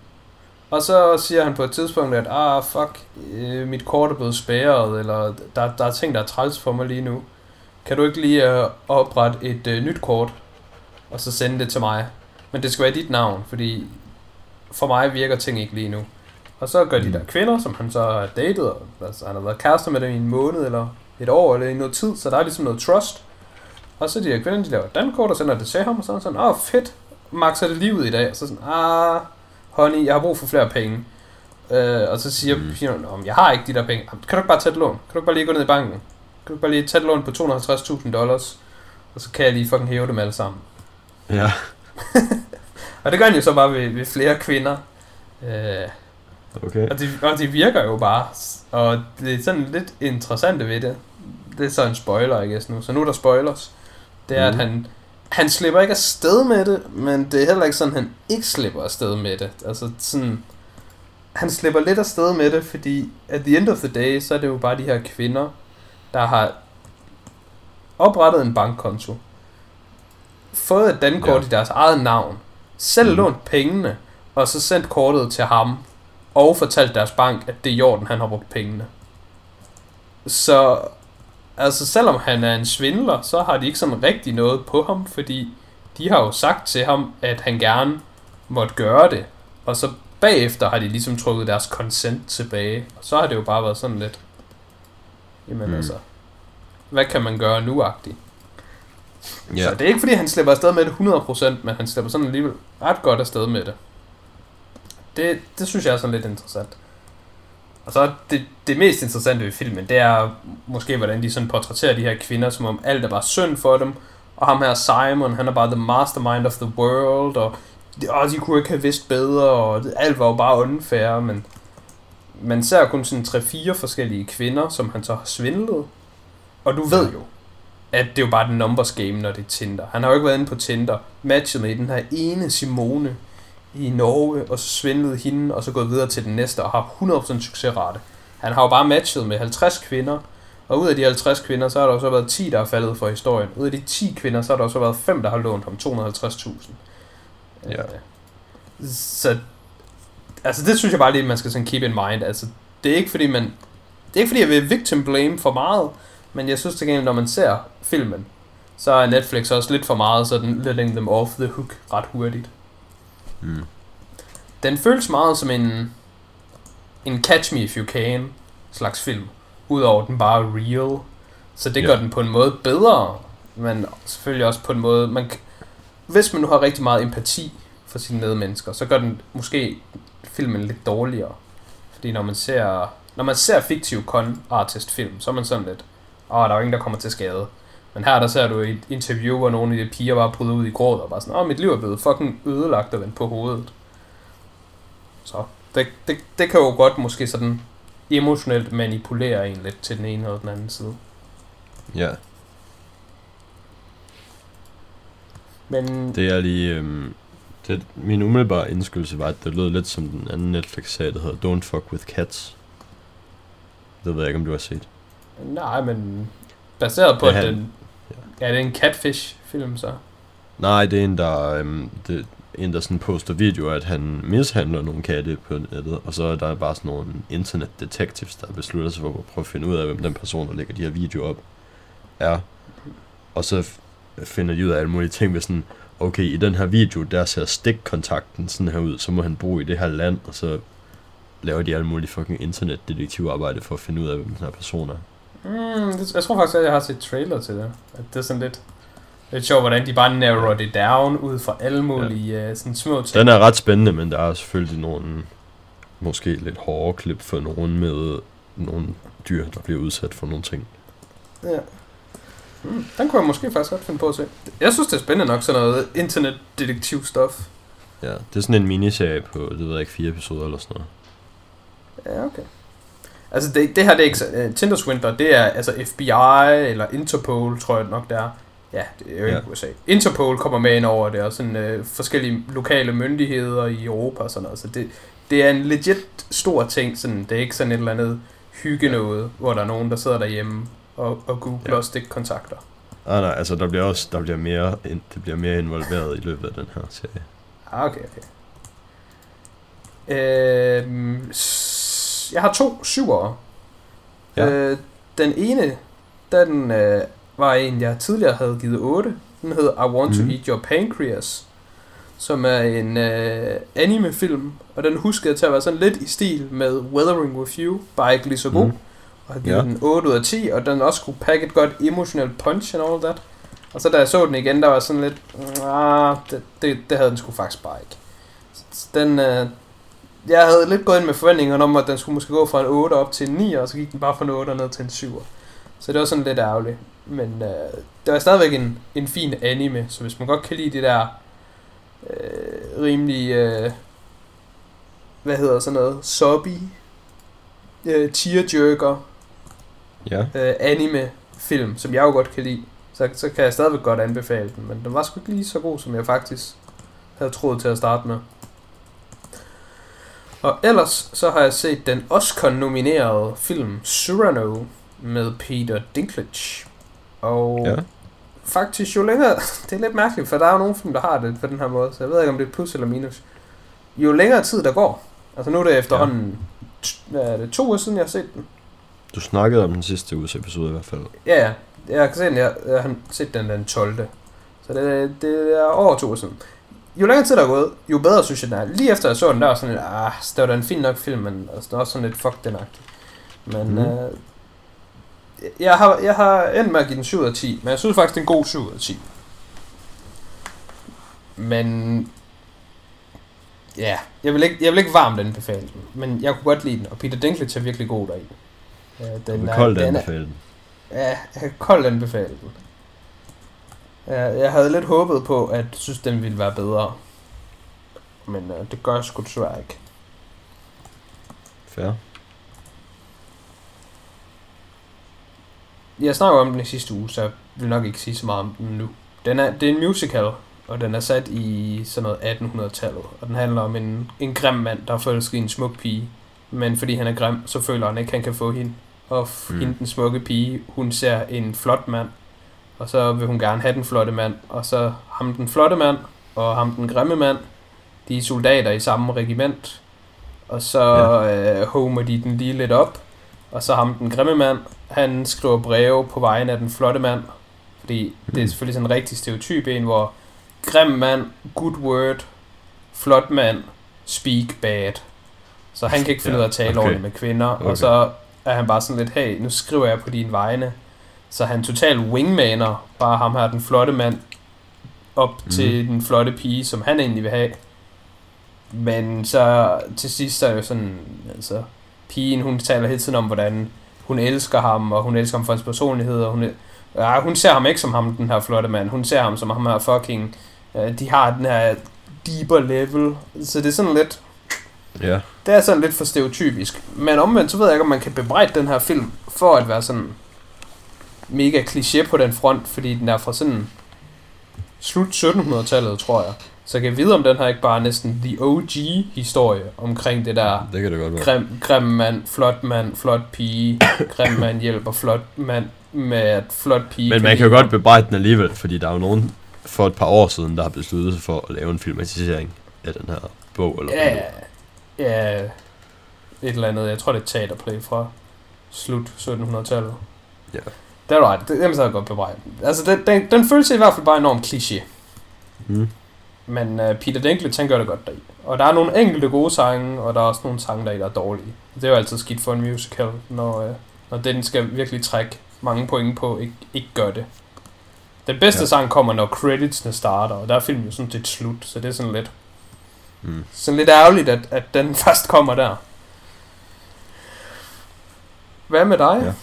[SPEAKER 2] og så siger han på et tidspunkt, at ah, fuck, øh, mit kort er blevet spærret, eller der, der er ting, der er træls for mig lige nu. Kan du ikke lige uh, oprette et uh, nyt kort, og så sende det til mig? Men det skal være dit navn, fordi for mig virker ting ikke lige nu. Og så gør de mm. der kvinder, som han så har datet, altså han har været kærester med dem i en måned, eller et år, eller i noget tid, så der er ligesom noget trust. Og så de der kvinder, de laver et dankort og sender det til ham, og så er han sådan, åh oh, fedt, makser det lige ud i dag. Og så sådan, ah, honey, jeg har brug for flere penge. Øh, og så siger mm. pigerne, jeg har ikke de der penge. Kan du ikke bare tage et lån? Kan du ikke bare lige gå ned i banken? Kan du ikke bare lige tage et lån på 250.000 dollars? Og så kan jeg lige fucking hæve dem alle sammen.
[SPEAKER 1] Ja.
[SPEAKER 2] og det gør han jo så bare ved, ved flere kvinder. Øh,
[SPEAKER 1] okay.
[SPEAKER 2] og, de, og de virker jo bare. Og det er sådan lidt interessant ved det. Det er så en spoiler, I guess, nu. Så nu er der spoilers. Det er, mm. at han han slipper ikke afsted med det, men det er heller ikke sådan, han ikke slipper afsted med det. Altså sådan, han slipper lidt afsted med det, fordi at the end of the day, så er det jo bare de her kvinder, der har oprettet en bankkonto, fået et dankort ja. i deres eget navn, selv mm. lånt pengene, og så sendt kortet til ham, og fortalt deres bank, at det er Jorden, han har brugt pengene. Så altså selvom han er en svindler, så har de ikke sådan rigtig noget på ham, fordi de har jo sagt til ham, at han gerne måtte gøre det. Og så bagefter har de ligesom trukket deres consent tilbage. Og så har det jo bare været sådan lidt, jamen mm. altså, hvad kan man gøre nu-agtigt? Yeah. Så det er ikke fordi, han slipper afsted med det 100%, men han slipper sådan alligevel ret godt afsted med det. Det, det synes jeg er sådan lidt interessant. Og så det, det mest interessante ved filmen, det er måske, hvordan de sådan portrætterer de her kvinder, som om alt er bare synd for dem. Og ham her Simon, han er bare the mastermind of the world, og de, åh, de kunne ikke have vidst bedre, og det, alt var jo bare unfair, men man ser kun sådan tre-fire forskellige kvinder, som han så har svindlet. Og du ved jo, at det er jo bare den numbers game, når det er Tinder. Han har jo ikke været inde på Tinder, matchet med den her ene Simone, i Norge, og så svindlede hende, og så gået videre til den næste, og har 100% succesrate. Han har jo bare matchet med 50 kvinder, og ud af de 50 kvinder, så har der også været 10, der er faldet for historien. Ud af de 10 kvinder, så har der også været 5, der har lånt ham 250.000.
[SPEAKER 1] Ja.
[SPEAKER 2] Så, altså det synes jeg bare lige, man skal sådan keep in mind. Altså, det er ikke fordi, man, det er ikke fordi, jeg vil victim blame for meget, men jeg synes til gengæld, når man ser filmen, så er Netflix også lidt for meget sådan letting them off the hook ret hurtigt. Mm. Den føles meget som en, en Catch Me If You Can slags film, udover den bare real. Så det gør den på en måde bedre, men selvfølgelig også på en måde, man, hvis man nu har rigtig meget empati for sine medmennesker, så gør den måske filmen lidt dårligere. Fordi når man ser, når man ser fiktiv con artist film, så er man sådan lidt, åh, oh, der er jo ingen, der kommer til skade. Men her der ser du et interview, hvor nogle af de piger bare bryder ud i gråd og bare sådan, åh, mit liv er blevet fucking ødelagt og vendt på hovedet. Så det, det, det kan jo godt måske sådan emotionelt manipulere en lidt til den ene eller den anden side.
[SPEAKER 1] Ja.
[SPEAKER 2] Men...
[SPEAKER 1] Det er lige... Øhm, det, min umiddelbare indskydelse var, at det lød lidt som den anden Netflix-serie, der hedder Don't Fuck With Cats. Det ved jeg ikke, om du har set.
[SPEAKER 2] Nej, men baseret på, at den Ja, det er en catfish-film, så.
[SPEAKER 1] Nej, det er en, der, øhm, det, en, der sådan poster videoer, at han mishandler nogle katte på nettet, og så er der bare sådan nogle internet detectives, der beslutter sig for at prøve at finde ud af, hvem den person, der lægger de her videoer op, er. Og så finder de ud af alle mulige ting med sådan, okay, i den her video, der ser stikkontakten sådan her ud, så må han bo i det her land, og så laver de alle mulige fucking internetdetektivarbejde for at finde ud af, hvem den her person er.
[SPEAKER 2] Mm, det, jeg tror faktisk, at jeg har set trailer til det. At det er sådan lidt, lidt sjovt, hvordan de bare narrow det down ud fra alle mulige ja. uh, sådan små ting.
[SPEAKER 1] Den er ret spændende, men der er selvfølgelig nogle måske lidt hårde klip for nogen med nogle dyr, der bliver udsat for nogle ting.
[SPEAKER 2] Ja. Mm, den kunne jeg måske faktisk godt finde på at se. Jeg synes, det er spændende nok, sådan noget internetdetektiv-stof.
[SPEAKER 1] Ja, det er sådan en miniserie på, det ved jeg ikke, fire episoder eller sådan noget.
[SPEAKER 2] Ja, okay. Altså, det, det her, det er ikke... Uh, Tinder Swindler, det er altså FBI eller Interpol, tror jeg nok, det er. Ja, det er jo ikke ja. USA. Interpol kommer med ind over det, og sådan uh, forskellige lokale myndigheder i Europa og sådan noget. Så det, det er en legit stor ting. Sådan, det er ikke sådan et eller andet hygge noget, hvor der er nogen, der sidder derhjemme og, og googler ja. og stikkontakter.
[SPEAKER 1] Ah, nej, altså der bliver også der bliver mere, det bliver mere involveret i løbet af den her serie.
[SPEAKER 2] Ah, okay, okay. Øh, jeg har to syvere. Ja. Øh, den ene, den øh, var en, jeg tidligere havde givet 8. Den hedder I Want mm. to mhm. Eat Your Pancreas, som er en øh, anime-film, og den husker jeg til at være sådan lidt i stil med Weathering With You, bare ikke lige så god. Mm. Og har givet ja. den 8 ud af 10, og den også kunne pakke et godt emotional punch and all that. Og så da jeg så den igen, der var sådan lidt, ah, det, det, det havde den sgu faktisk bare ikke. Så den, øh, jeg havde lidt gået ind med forventningerne om, at den skulle måske gå fra en 8 op til en 9, og så gik den bare fra en 8 ned til en 7. Så det var sådan lidt ærgerligt. Men øh, det var stadigvæk en, en fin anime, så hvis man godt kan lide det der øh, rimelig, øh, hvad hedder sådan noget, sobby, øh, tearjerker,
[SPEAKER 1] ja.
[SPEAKER 2] øh, anime film, som jeg jo godt kan lide, så, så kan jeg stadigvæk godt anbefale den. Men den var sgu ikke lige så god, som jeg faktisk havde troet til at starte med. Og ellers så har jeg set den Oscar-nominerede film Cyrano med Peter Dinklage. Og ja. faktisk jo længere, det er lidt mærkeligt, for der er jo nogle film, der har det på den her måde, så jeg ved ikke, om det er plus eller minus. Jo længere tid der går, altså nu er det efterhånden, ja. er det, to uger siden, jeg har set den.
[SPEAKER 1] Du snakkede om den sidste uges episode i hvert fald.
[SPEAKER 2] Ja, ja. Jeg kan se den, jeg, jeg har set den den 12. Så det, det er over to uger siden jo længere tid der er gået, jo bedre synes jeg den er. Lige efter jeg så den, der var sådan lidt, ah, det var da en fin nok film, men altså, det var sådan lidt fuck den -agtig. Men mm. øh, jeg, har, jeg har endt med at give den 7 ud af 10, men jeg synes faktisk, det er en god 7 ud af 10. Men ja, jeg vil ikke, jeg vil ikke varmt anbefale den, men jeg kunne godt lide den, og Peter Dinklage er virkelig god deri.
[SPEAKER 1] Den du vil koldt anbefale den.
[SPEAKER 2] Ja, jeg kan koldt anbefale den. Jeg, jeg havde lidt håbet på, at synes, den ville være bedre. Men øh, det gør jeg sgu desværre ikke.
[SPEAKER 1] Fair.
[SPEAKER 2] Jeg snakker om den i sidste uge, så jeg vil nok ikke sige så meget om den nu. Den er, det er en musical, og den er sat i sådan noget 1800-tallet. Og den handler om en, en grim mand, der er forelsket i en smuk pige. Men fordi han er grim, så føler han ikke, at han kan få hende. Og mm. hende, den smukke pige, hun ser en flot mand, og så vil hun gerne have den flotte mand, og så ham den flotte mand, og ham den grimme mand, de er soldater i samme regiment, og så ja. øh, homer de den lige lidt op, og så ham den grimme mand, han skriver breve på vegne af den flotte mand, fordi det er mm. selvfølgelig sådan en rigtig stereotyp en, hvor grim mand, good word, flot mand, speak bad. Så han kan ikke finde ja, ud af at tale okay. ordentligt med kvinder, okay. og så er han bare sådan lidt, hey, nu skriver jeg på dine vegne, så han totalt wingmaner bare ham her, den flotte mand, op mm. til den flotte pige, som han egentlig vil have. Men så til sidst så er jo sådan, altså, pigen, hun taler hele tiden om, hvordan hun elsker ham, og hun elsker ham for hans personlighed, og hun, ja, hun ser ham ikke som ham, den her flotte mand. Hun ser ham som ham her fucking, uh, de har den her deeper level. Så det er sådan lidt,
[SPEAKER 1] ja.
[SPEAKER 2] det er sådan lidt for stereotypisk. Men omvendt, så ved jeg ikke, om man kan bebrejde den her film, for at være sådan, mega kliché på den front, fordi den er fra sådan slut 1700-tallet, tror jeg. Så jeg kan vide, om den her ikke bare er næsten the OG-historie omkring det der
[SPEAKER 1] det kan det godt være.
[SPEAKER 2] Grim, grim mand, flot mand, flot pige, grim mand hjælper flot mand med at flot pige.
[SPEAKER 1] Men man kan jo godt bebrejde den alligevel, fordi der er jo nogen for et par år siden, der har besluttet sig for at lave en filmatisering af den her bog. Eller
[SPEAKER 2] ja, ja, et eller andet. Jeg tror, det er teaterplay fra slut 1700-tallet.
[SPEAKER 1] Ja.
[SPEAKER 2] Det er right. Det, så er jeg godt bebrejdet. Altså, den, den, den føles i hvert fald bare enormt kliché.
[SPEAKER 1] Mm.
[SPEAKER 2] Men uh, Peter Dinklage, han gør det godt deri. Og der er nogle enkelte gode sange, og der er også nogle sange, der er dårlige. Det er jo altid skidt for en musical, når, uh, når den skal virkelig trække mange point på, ikke, ikke gør det. Den bedste ja. sang kommer, når creditsene starter, og der er filmen jo sådan til slut, så det er sådan lidt... Mm. Sådan lidt ærgerligt, at, at den først kommer der. Hvad med dig? Ja.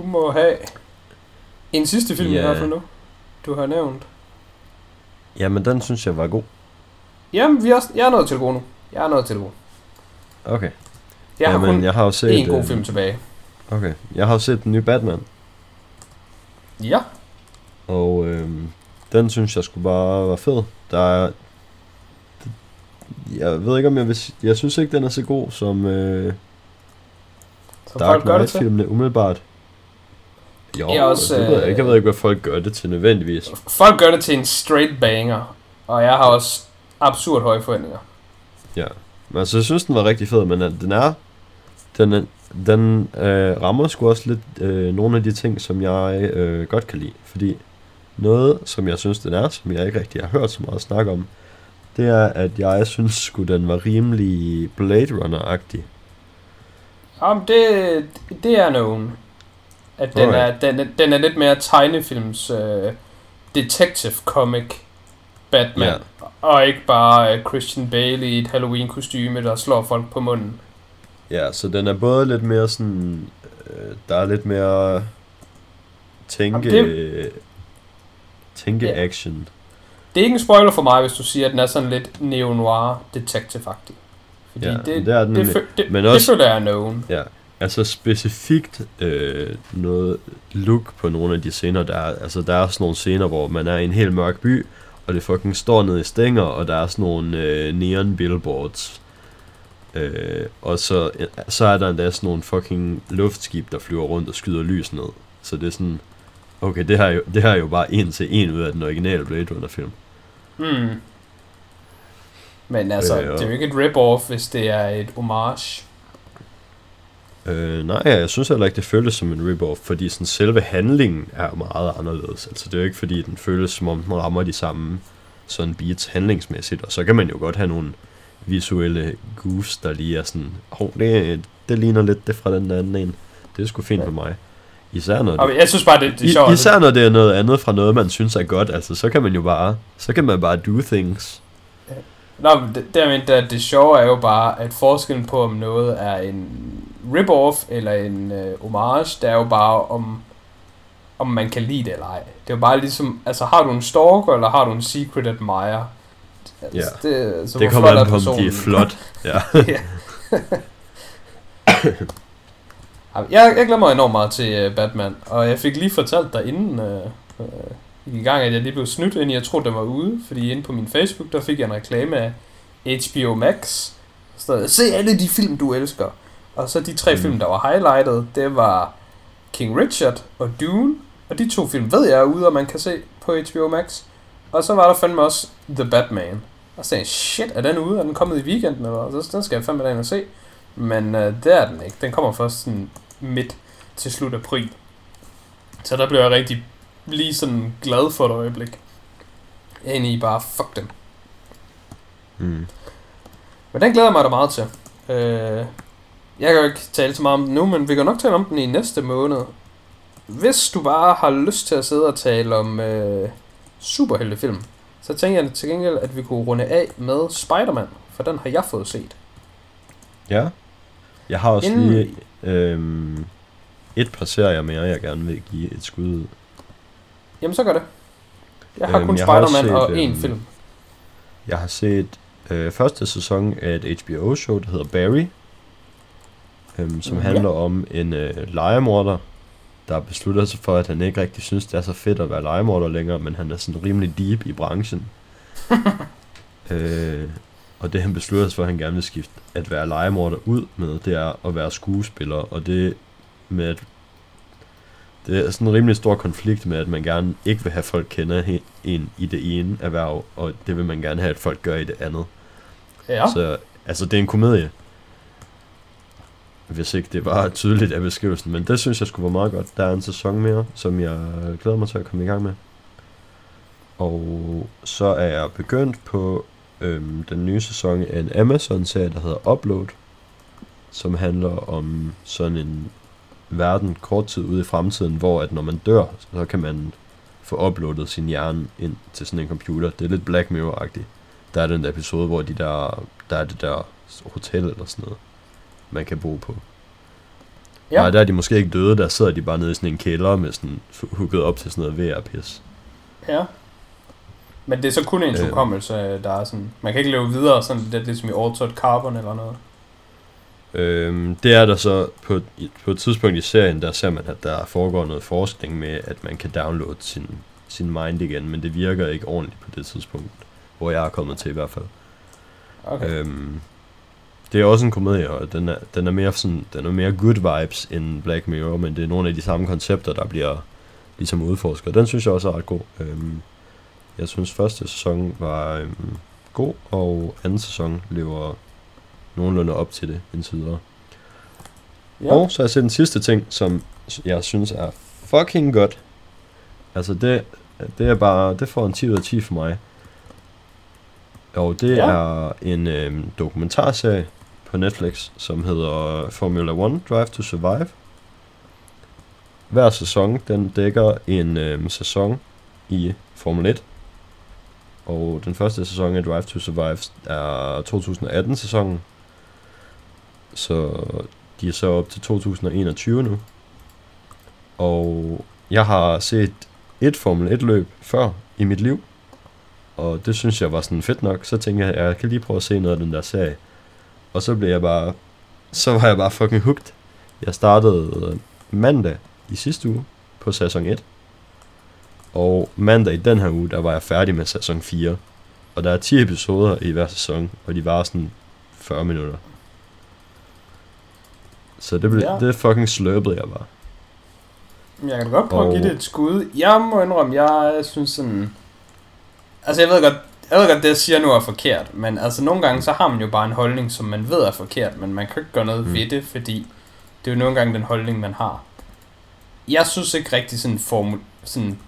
[SPEAKER 2] Du må have... En sidste film ja. i hvert fald nu, du har nævnt.
[SPEAKER 1] Jamen, den synes jeg var god.
[SPEAKER 2] Jamen, vi er, jeg er nået til god nu. Jeg er nået til god.
[SPEAKER 1] Okay.
[SPEAKER 2] Jeg Jamen, har kun jeg har set, en god øh, film tilbage.
[SPEAKER 1] Okay. Jeg har set den nye Batman.
[SPEAKER 2] Ja.
[SPEAKER 1] Og øh, den synes jeg skulle bare være fed. Der er... Jeg ved ikke om jeg vil Jeg synes ikke den er så god som... Øh, som Dark Knight-filmene umiddelbart. Jo, jeg, også, det ved jeg, ikke. jeg ved ikke, hvad folk gør det til nødvendigvis.
[SPEAKER 2] Folk gør det til en straight banger, og jeg har også absurd høje forventninger.
[SPEAKER 1] Ja, men altså, jeg synes, den var rigtig fed, men den er... Den, er, den øh, rammer sgu også lidt øh, nogle af de ting, som jeg øh, godt kan lide. Fordi noget, som jeg synes, den er, som jeg ikke rigtig har hørt så meget snak om, det er, at jeg synes sgu, den var rimelig Blade Runner-agtig.
[SPEAKER 2] Jamen, det, det er nogen. At den, okay. er, den, den er lidt mere tegnefilms uh, detective comic Batman. Ja. Og ikke bare uh, Christian Bale i et Halloween kostyme der slår folk på munden.
[SPEAKER 1] Ja, så den er både lidt mere sådan... Uh, der er lidt mere... Tænke... Jamen, det, tænke ja. action.
[SPEAKER 2] Det er ikke en spoiler for mig, hvis du siger, at den er sådan lidt neo-noir detective-agtig. Fordi ja, det, det, er den, det, det, men også, det føler jeg er known.
[SPEAKER 1] Ja, altså specifikt øh, noget look på nogle af de scener, der er, altså der er sådan nogle scener, hvor man er i en helt mørk by, og det fucking står nede i stænger, og der er sådan nogle øh, neon billboards. Øh, og så, så er der endda sådan nogle fucking luftskib, der flyver rundt og skyder lys ned. Så det er sådan, okay, det her er jo, det her er jo bare en til en ud af den originale Blade Runner film.
[SPEAKER 2] Hmm. Men altså, øh, det er jo ikke et rip-off, hvis det er et homage.
[SPEAKER 1] Øh, nej, jeg synes heller ikke, det føles som en rip-off, fordi sådan selve handlingen er meget anderledes. Altså, det er jo ikke, fordi den føles, som om den rammer de samme sådan beats handlingsmæssigt. Og så kan man jo godt have nogle visuelle goofs, der lige er sådan, oh, det, det ligner lidt det fra den anden en. Det er sgu fint for mig. Især når
[SPEAKER 2] det, jeg synes bare, det, det er sjovt.
[SPEAKER 1] Især når det er noget andet fra noget, man synes er godt. Altså, så kan man jo bare, så kan man bare do things.
[SPEAKER 2] Nå, det, det, det, det sjove er jo bare, at forskellen på, om noget er en rip-off eller en uh, homage, det er jo bare, om, om man kan lide det eller ej. Det er jo bare ligesom, altså har du en stalker, eller har du en secret admirer?
[SPEAKER 1] Altså, ja, det, så det kommer an på, om de er flot. Ja.
[SPEAKER 2] jeg, jeg glæder mig enormt meget til uh, Batman, og jeg fik lige fortalt dig inden uh, uh, i gang, at jeg lige blev snydt, inden jeg troede, den var ude, fordi inde på min Facebook, der fik jeg en reklame af HBO Max. Så se alle de film, du elsker. Og så de tre mm. film, der var highlighted, det var King Richard og Dune. Og de to film ved jeg er ude, og man kan se på HBO Max. Og så var der fandme også The Batman. Og så sagde shit, er den ude? Er den kommet i weekenden? Eller? Så den skal jeg fandme ind og se. Men uh, det er den ikke. Den kommer først sådan midt til slut april. Så der blev jeg rigtig lige sådan glad for et øjeblik. Egentlig bare, fuck dem.
[SPEAKER 1] Mm.
[SPEAKER 2] Men den glæder jeg mig da meget til. Uh, jeg kan jo ikke tale så meget om den nu, men vi kan nok tale om den i næste måned. Hvis du bare har lyst til at sidde og tale om øh, superheltefilm, så tænker jeg til gengæld, at vi kunne runde af med Spider-Man, for den har jeg fået set.
[SPEAKER 1] Ja. Jeg har også Inden... lige øh, et par serier mere, jeg gerne vil give et skud ud.
[SPEAKER 2] Jamen så gør det. Jeg har øhm, kun Spider-Man og én øh, film.
[SPEAKER 1] Jeg har set øh, første sæson af et HBO-show, der hedder Barry, øhm, som ja. handler om en øh, legemorder, der beslutter sig for, at han ikke rigtig synes, det er så fedt at være legemorder længere, men han er sådan rimelig deep i branchen. øh, og det han beslutter sig for, at han gerne vil skifte at være legemorder ud med, det er at være skuespiller, og det med at det er sådan en rimelig stor konflikt med, at man gerne ikke vil have folk kender en i det ene erhverv, og det vil man gerne have, at folk gør i det andet.
[SPEAKER 2] Ja.
[SPEAKER 1] Så altså, det er en komedie hvis ikke det var tydeligt af beskrivelsen. Men det synes jeg skulle være meget godt. Der er en sæson mere, som jeg glæder mig til at komme i gang med. Og så er jeg begyndt på øhm, den nye sæson af en Amazon-serie, der hedder Upload, som handler om sådan en verden kort tid ude i fremtiden, hvor at når man dør, så kan man få uploadet sin hjerne ind til sådan en computer. Det er lidt Black Mirror-agtigt. Der er den der episode, hvor de der, der er det der hotel eller sådan noget man kan bo på. Ja. Nej, der er de måske ikke døde, der sidder de bare nede i sådan en kælder med sådan hugget op til sådan noget VR-pis.
[SPEAKER 2] Ja. Men det er så kun en hukommelse, øh. der er sådan... Man kan ikke leve videre, sådan det er ligesom i Altered Carbon eller noget.
[SPEAKER 1] Øhm, det er der så på, på et tidspunkt i serien, der ser man, at der foregår noget forskning med, at man kan downloade sin, sin mind igen, men det virker ikke ordentligt på det tidspunkt, hvor jeg er kommet til i hvert fald. Okay. Øhm, det er også en komedie, og den er, den er mere sådan, den er mere good vibes end Black Mirror, men det er nogle af de samme koncepter, der bliver ligesom udforsket. Den synes jeg også er ret god. Øhm, jeg synes første sæson var øhm, god, og anden sæson lever nogenlunde op til det indtil videre. Ja. Og så har jeg set den sidste ting, som jeg synes er fucking godt. Altså det, det er bare, det får en 10 ud af 10 for mig. Og det ja. er en øhm, dokumentarserie på Netflix, som hedder Formula 1 Drive to Survive. Hver sæson, den dækker en øhm, sæson i Formel 1. Og den første sæson af Drive to Survive er 2018-sæsonen. Så de er så op til 2021 nu. Og jeg har set et Formel 1 løb før i mit liv. Og det synes jeg var sådan fedt nok. Så tænkte jeg, at jeg kan lige prøve at se noget af den der serie. Og så blev jeg bare... Så var jeg bare fucking hooked. Jeg startede mandag i sidste uge på sæson 1. Og mandag i den her uge, der var jeg færdig med sæson 4. Og der er 10 episoder i hver sæson, og de var sådan 40 minutter. Så det, blev, ja. det fucking sløbede jeg bare.
[SPEAKER 2] Jeg kan godt prøve og... at give det et skud. Jeg må indrømme, jeg synes sådan... Altså jeg ved godt, jeg ved godt, det jeg siger nu er forkert, men altså nogle gange, så har man jo bare en holdning, som man ved er forkert, men man kan ikke gøre noget mm. ved det, fordi det er jo nogle gange den holdning, man har. Jeg synes ikke rigtig sådan formul, sådan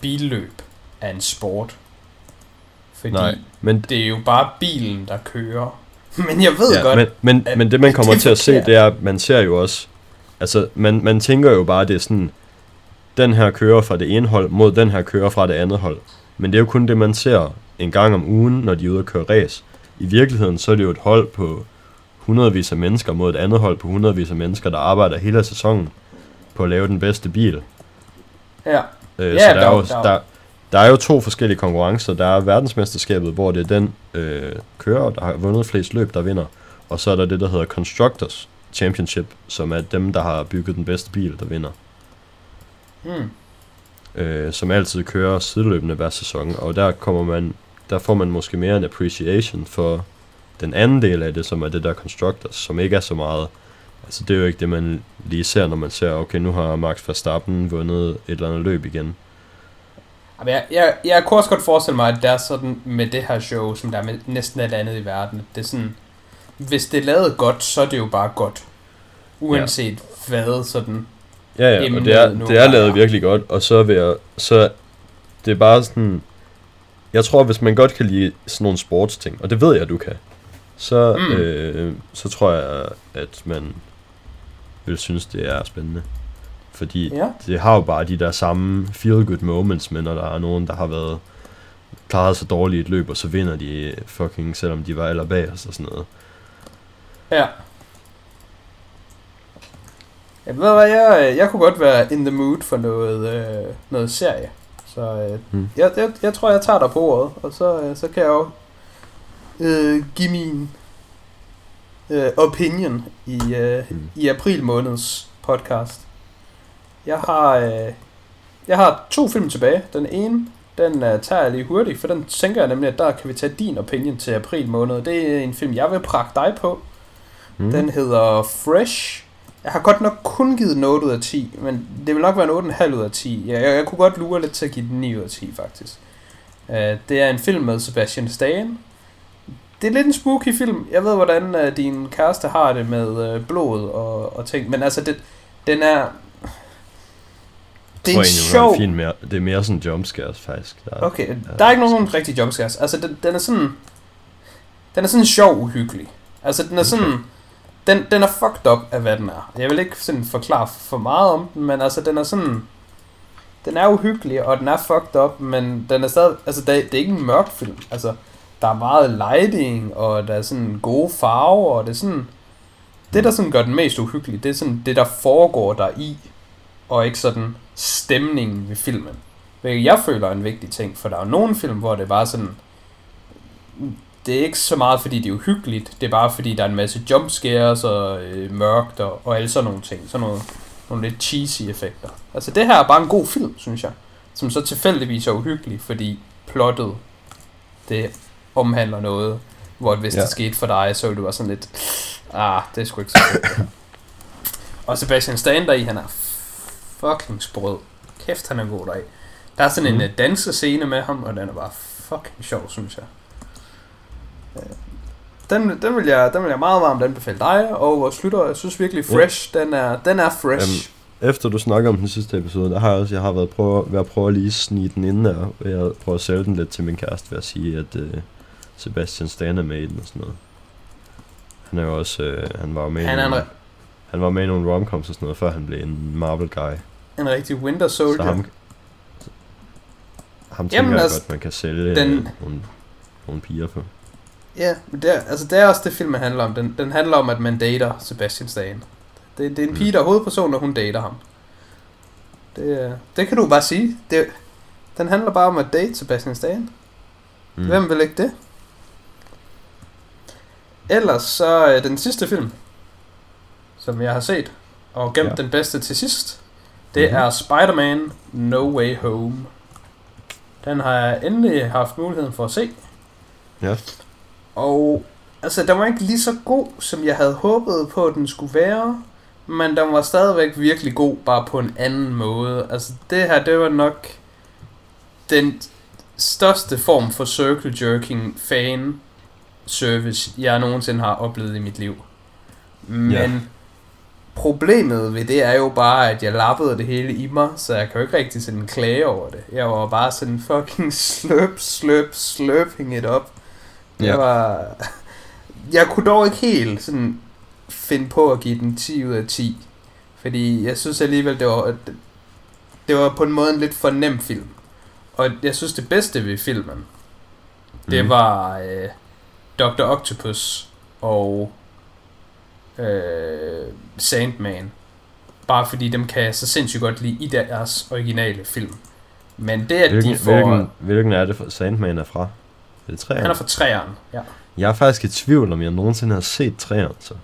[SPEAKER 2] billøb er en sport. Fordi Nej, men... det er jo bare bilen, der kører. Men jeg ved ja, godt,
[SPEAKER 1] men, men, men det man kommer det til at se, det er, at man ser jo også, altså man, man tænker jo bare, det er sådan, den her kører fra det ene hold mod den her kører fra det andet hold. Men det er jo kun det, man ser en gang om ugen, når de er ude at køre race. I virkeligheden, så er det jo et hold på hundredvis af mennesker mod et andet hold på hundredvis af mennesker, der arbejder hele sæsonen på at lave den bedste bil.
[SPEAKER 2] Ja.
[SPEAKER 1] Øh, ja, så der, er jo, der, der er jo to forskellige konkurrencer. Der er verdensmesterskabet, hvor det er den øh, kører, der har vundet flest løb, der vinder. Og så er der det, der hedder Constructors Championship, som er dem, der har bygget den bedste bil, der vinder.
[SPEAKER 2] Hmm.
[SPEAKER 1] Øh, som altid kører sideløbende hver sæson. Og der kommer man, der får man måske mere en appreciation for den anden del af det, som er det der Constructors, som ikke er så meget Altså det er jo ikke det, man lige ser, når man ser, okay, nu har Max Verstappen vundet et eller andet løb igen.
[SPEAKER 2] Jeg, jeg, jeg kunne også godt forestille mig, at det er sådan med det her show, som der er med næsten alt andet i verden. Det er sådan, hvis det er lavet godt, så er det jo bare godt. Uanset ja. hvad sådan
[SPEAKER 1] Ja, ja, og det er, det er lavet virkelig godt, og så vil jeg, så det er bare sådan, jeg tror, hvis man godt kan lide sådan nogle sportsting, og det ved jeg, du kan, så, mm. øh, så tror jeg, at man vil synes, det er spændende. Fordi ja. det har jo bare de der samme feel-good moments, men når der er nogen, der har været klaret sig dårligt i et løb, og så vinder de fucking, selvom de var aller bag os og sådan noget.
[SPEAKER 2] Ja. Jeg ved hvad, jeg, jeg kunne godt være in the mood for noget, øh, noget serie. Så øh, hmm. jeg, jeg, jeg tror, jeg tager dig på ordet, og så, øh, så kan jeg jo øh, give min øh, opinion i, øh, hmm. i april måneds podcast. Jeg har, øh, jeg har to film tilbage. Den ene, den uh, tager jeg lige hurtigt, for den tænker jeg nemlig, at der kan vi tage din opinion til april måned. Det er en film, jeg vil prakke dig på. Mm. Den hedder Fresh. Jeg har godt nok kun givet en 8 ud af 10, men det vil nok være en 8,5 ud af 10. Jeg, jeg, jeg kunne godt lure lidt til at give den 9 ud af 10, faktisk. Uh, det er en film med Sebastian Stan. Det er lidt en spooky film. Jeg ved, hvordan uh, din kæreste har det med uh, blod og, og ting, men altså, det, den er
[SPEAKER 1] det er en sjov... Fin mere, det er mere sådan jumpscares faktisk.
[SPEAKER 2] Der er, okay, der er ikke nogen rigtig jumpscares. Altså, den, den er sådan... Den er sådan sjov uhyggelig. Altså, den er sådan... Den, den er fucked up af, hvad den er. Jeg vil ikke sådan forklare for meget om den, men altså, den er sådan... Den er uhyggelig, og den er fucked up, men den er stadig... Altså, det, det er ikke en mørk film. Altså, der er meget lighting, og der er sådan gode farver, og det er sådan... Det, der sådan gør den mest uhyggelig, det er sådan det, der foregår der i, og ikke sådan stemningen ved filmen. Hvilket jeg føler er en vigtig ting, for der er nogle film, hvor det er bare sådan, det er ikke så meget, fordi det er uhyggeligt, det er bare, fordi der er en masse jumpscares og øh, mørkt og, og alle sådan nogle ting. Sådan noget, nogle lidt cheesy effekter. Altså det her er bare en god film, synes jeg. Som så tilfældigvis er uhyggelig, fordi plottet, det omhandler noget, hvor hvis ja. det skete for dig, så ville du være sådan lidt, ah, det er sgu ikke så fedt. og Sebastian Stan der i, han er fucking sprød. Kæft, han er god deri. Der er sådan mm. en uh, dansescene med ham, og den er bare fucking sjov, synes jeg. Øh, den, den, vil jeg, den vil jeg meget varmt anbefale dig, og vores slutter, jeg synes virkelig fresh, ja. den, er, den er fresh.
[SPEAKER 1] Um, efter du snakker om den sidste episode, der har jeg også jeg har været prøve, at prøve at lige snige den ind der, jeg prøver at sælge den lidt til min kæreste ved at sige, at uh, Sebastian Stan er med i den og sådan noget. Han er jo også, uh, han var med han, i nogle, han var med i nogle romcoms og sådan noget, før han blev en Marvel guy.
[SPEAKER 2] En rigtig Winter Soldier. Så ham,
[SPEAKER 1] ham tænker Jamen, jeg altså, godt, man kan sælge den, nogle, nogle piger for.
[SPEAKER 2] Ja, men det er, altså det er også det film, handler om. Den, den handler om, at man dater Sebastian Stan. Det, det er en pige, mm. der er hovedperson, og hun dater ham. Det, det kan du bare sige. Det, den handler bare om at date Sebastian Stan. Mm. Hvem vil ikke det? Ellers så den sidste film, som jeg har set, og gemt ja. den bedste til sidst, det mm-hmm. er Spider-Man No Way Home. Den har jeg endelig haft muligheden for at se.
[SPEAKER 1] Ja.
[SPEAKER 2] Og altså, den var ikke lige så god, som jeg havde håbet på, at den skulle være. Men den var stadigvæk virkelig god, bare på en anden måde. Altså, det her, det var nok den største form for circle jerking fan service, jeg nogensinde har oplevet i mit liv. Men ja. problemet ved det er jo bare, at jeg lappede det hele i mig, så jeg kan jo ikke rigtig sådan klage over det. Jeg var bare sådan fucking sløp, sløp, sløping it up. Ja. var... Jeg kunne dog ikke helt sådan finde på at give den 10 ud af 10. Fordi jeg synes alligevel, det var, det var på en måde en lidt for nem film. Og jeg synes det bedste ved filmen, det mm. var øh, Dr. Octopus og øh, Sandman. Bare fordi dem kan jeg så sindssygt godt lide i deres originale film. Men det at
[SPEAKER 1] hvilken,
[SPEAKER 2] de får...
[SPEAKER 1] Hvilken, hvilken er det, for Sandman er fra?
[SPEAKER 2] Er det træerne? Han er fra træerne, ja.
[SPEAKER 1] Jeg er faktisk i tvivl, om jeg nogensinde har set træerne, så.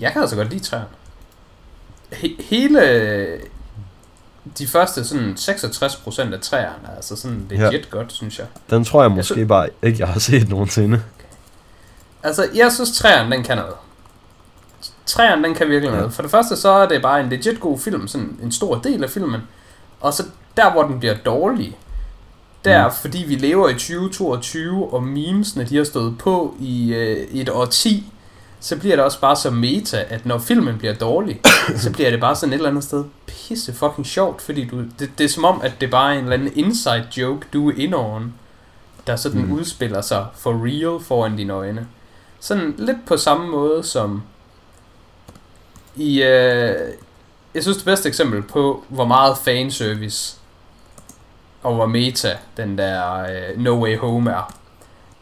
[SPEAKER 2] Jeg kan altså godt lide træerne. He- hele de første sådan 66% af træerne er altså sådan legit ja. godt, synes jeg.
[SPEAKER 1] Den tror jeg måske jeg sy- bare ikke, jeg har set nogensinde. Okay.
[SPEAKER 2] Altså, jeg synes træerne, den kan noget. Træerne, den kan virkelig ja. noget. For det første, så er det bare en legit god film, sådan en stor del af filmen. Og så der, hvor den bliver dårlig, der, mm. fordi vi lever i 2022, og memesene de har stået på i øh, et år 10, så bliver det også bare så meta, at når filmen bliver dårlig, så bliver det bare sådan et eller andet sted pisse fucking sjovt, fordi du, det, det er som om, at det bare er en eller anden inside joke, du er indoven, der sådan mm. udspiller sig for real foran dine øjne. Sådan lidt på samme måde som i, øh, jeg synes det bedste eksempel på, hvor meget fanservice og hvor meta den der uh, No Way Home er.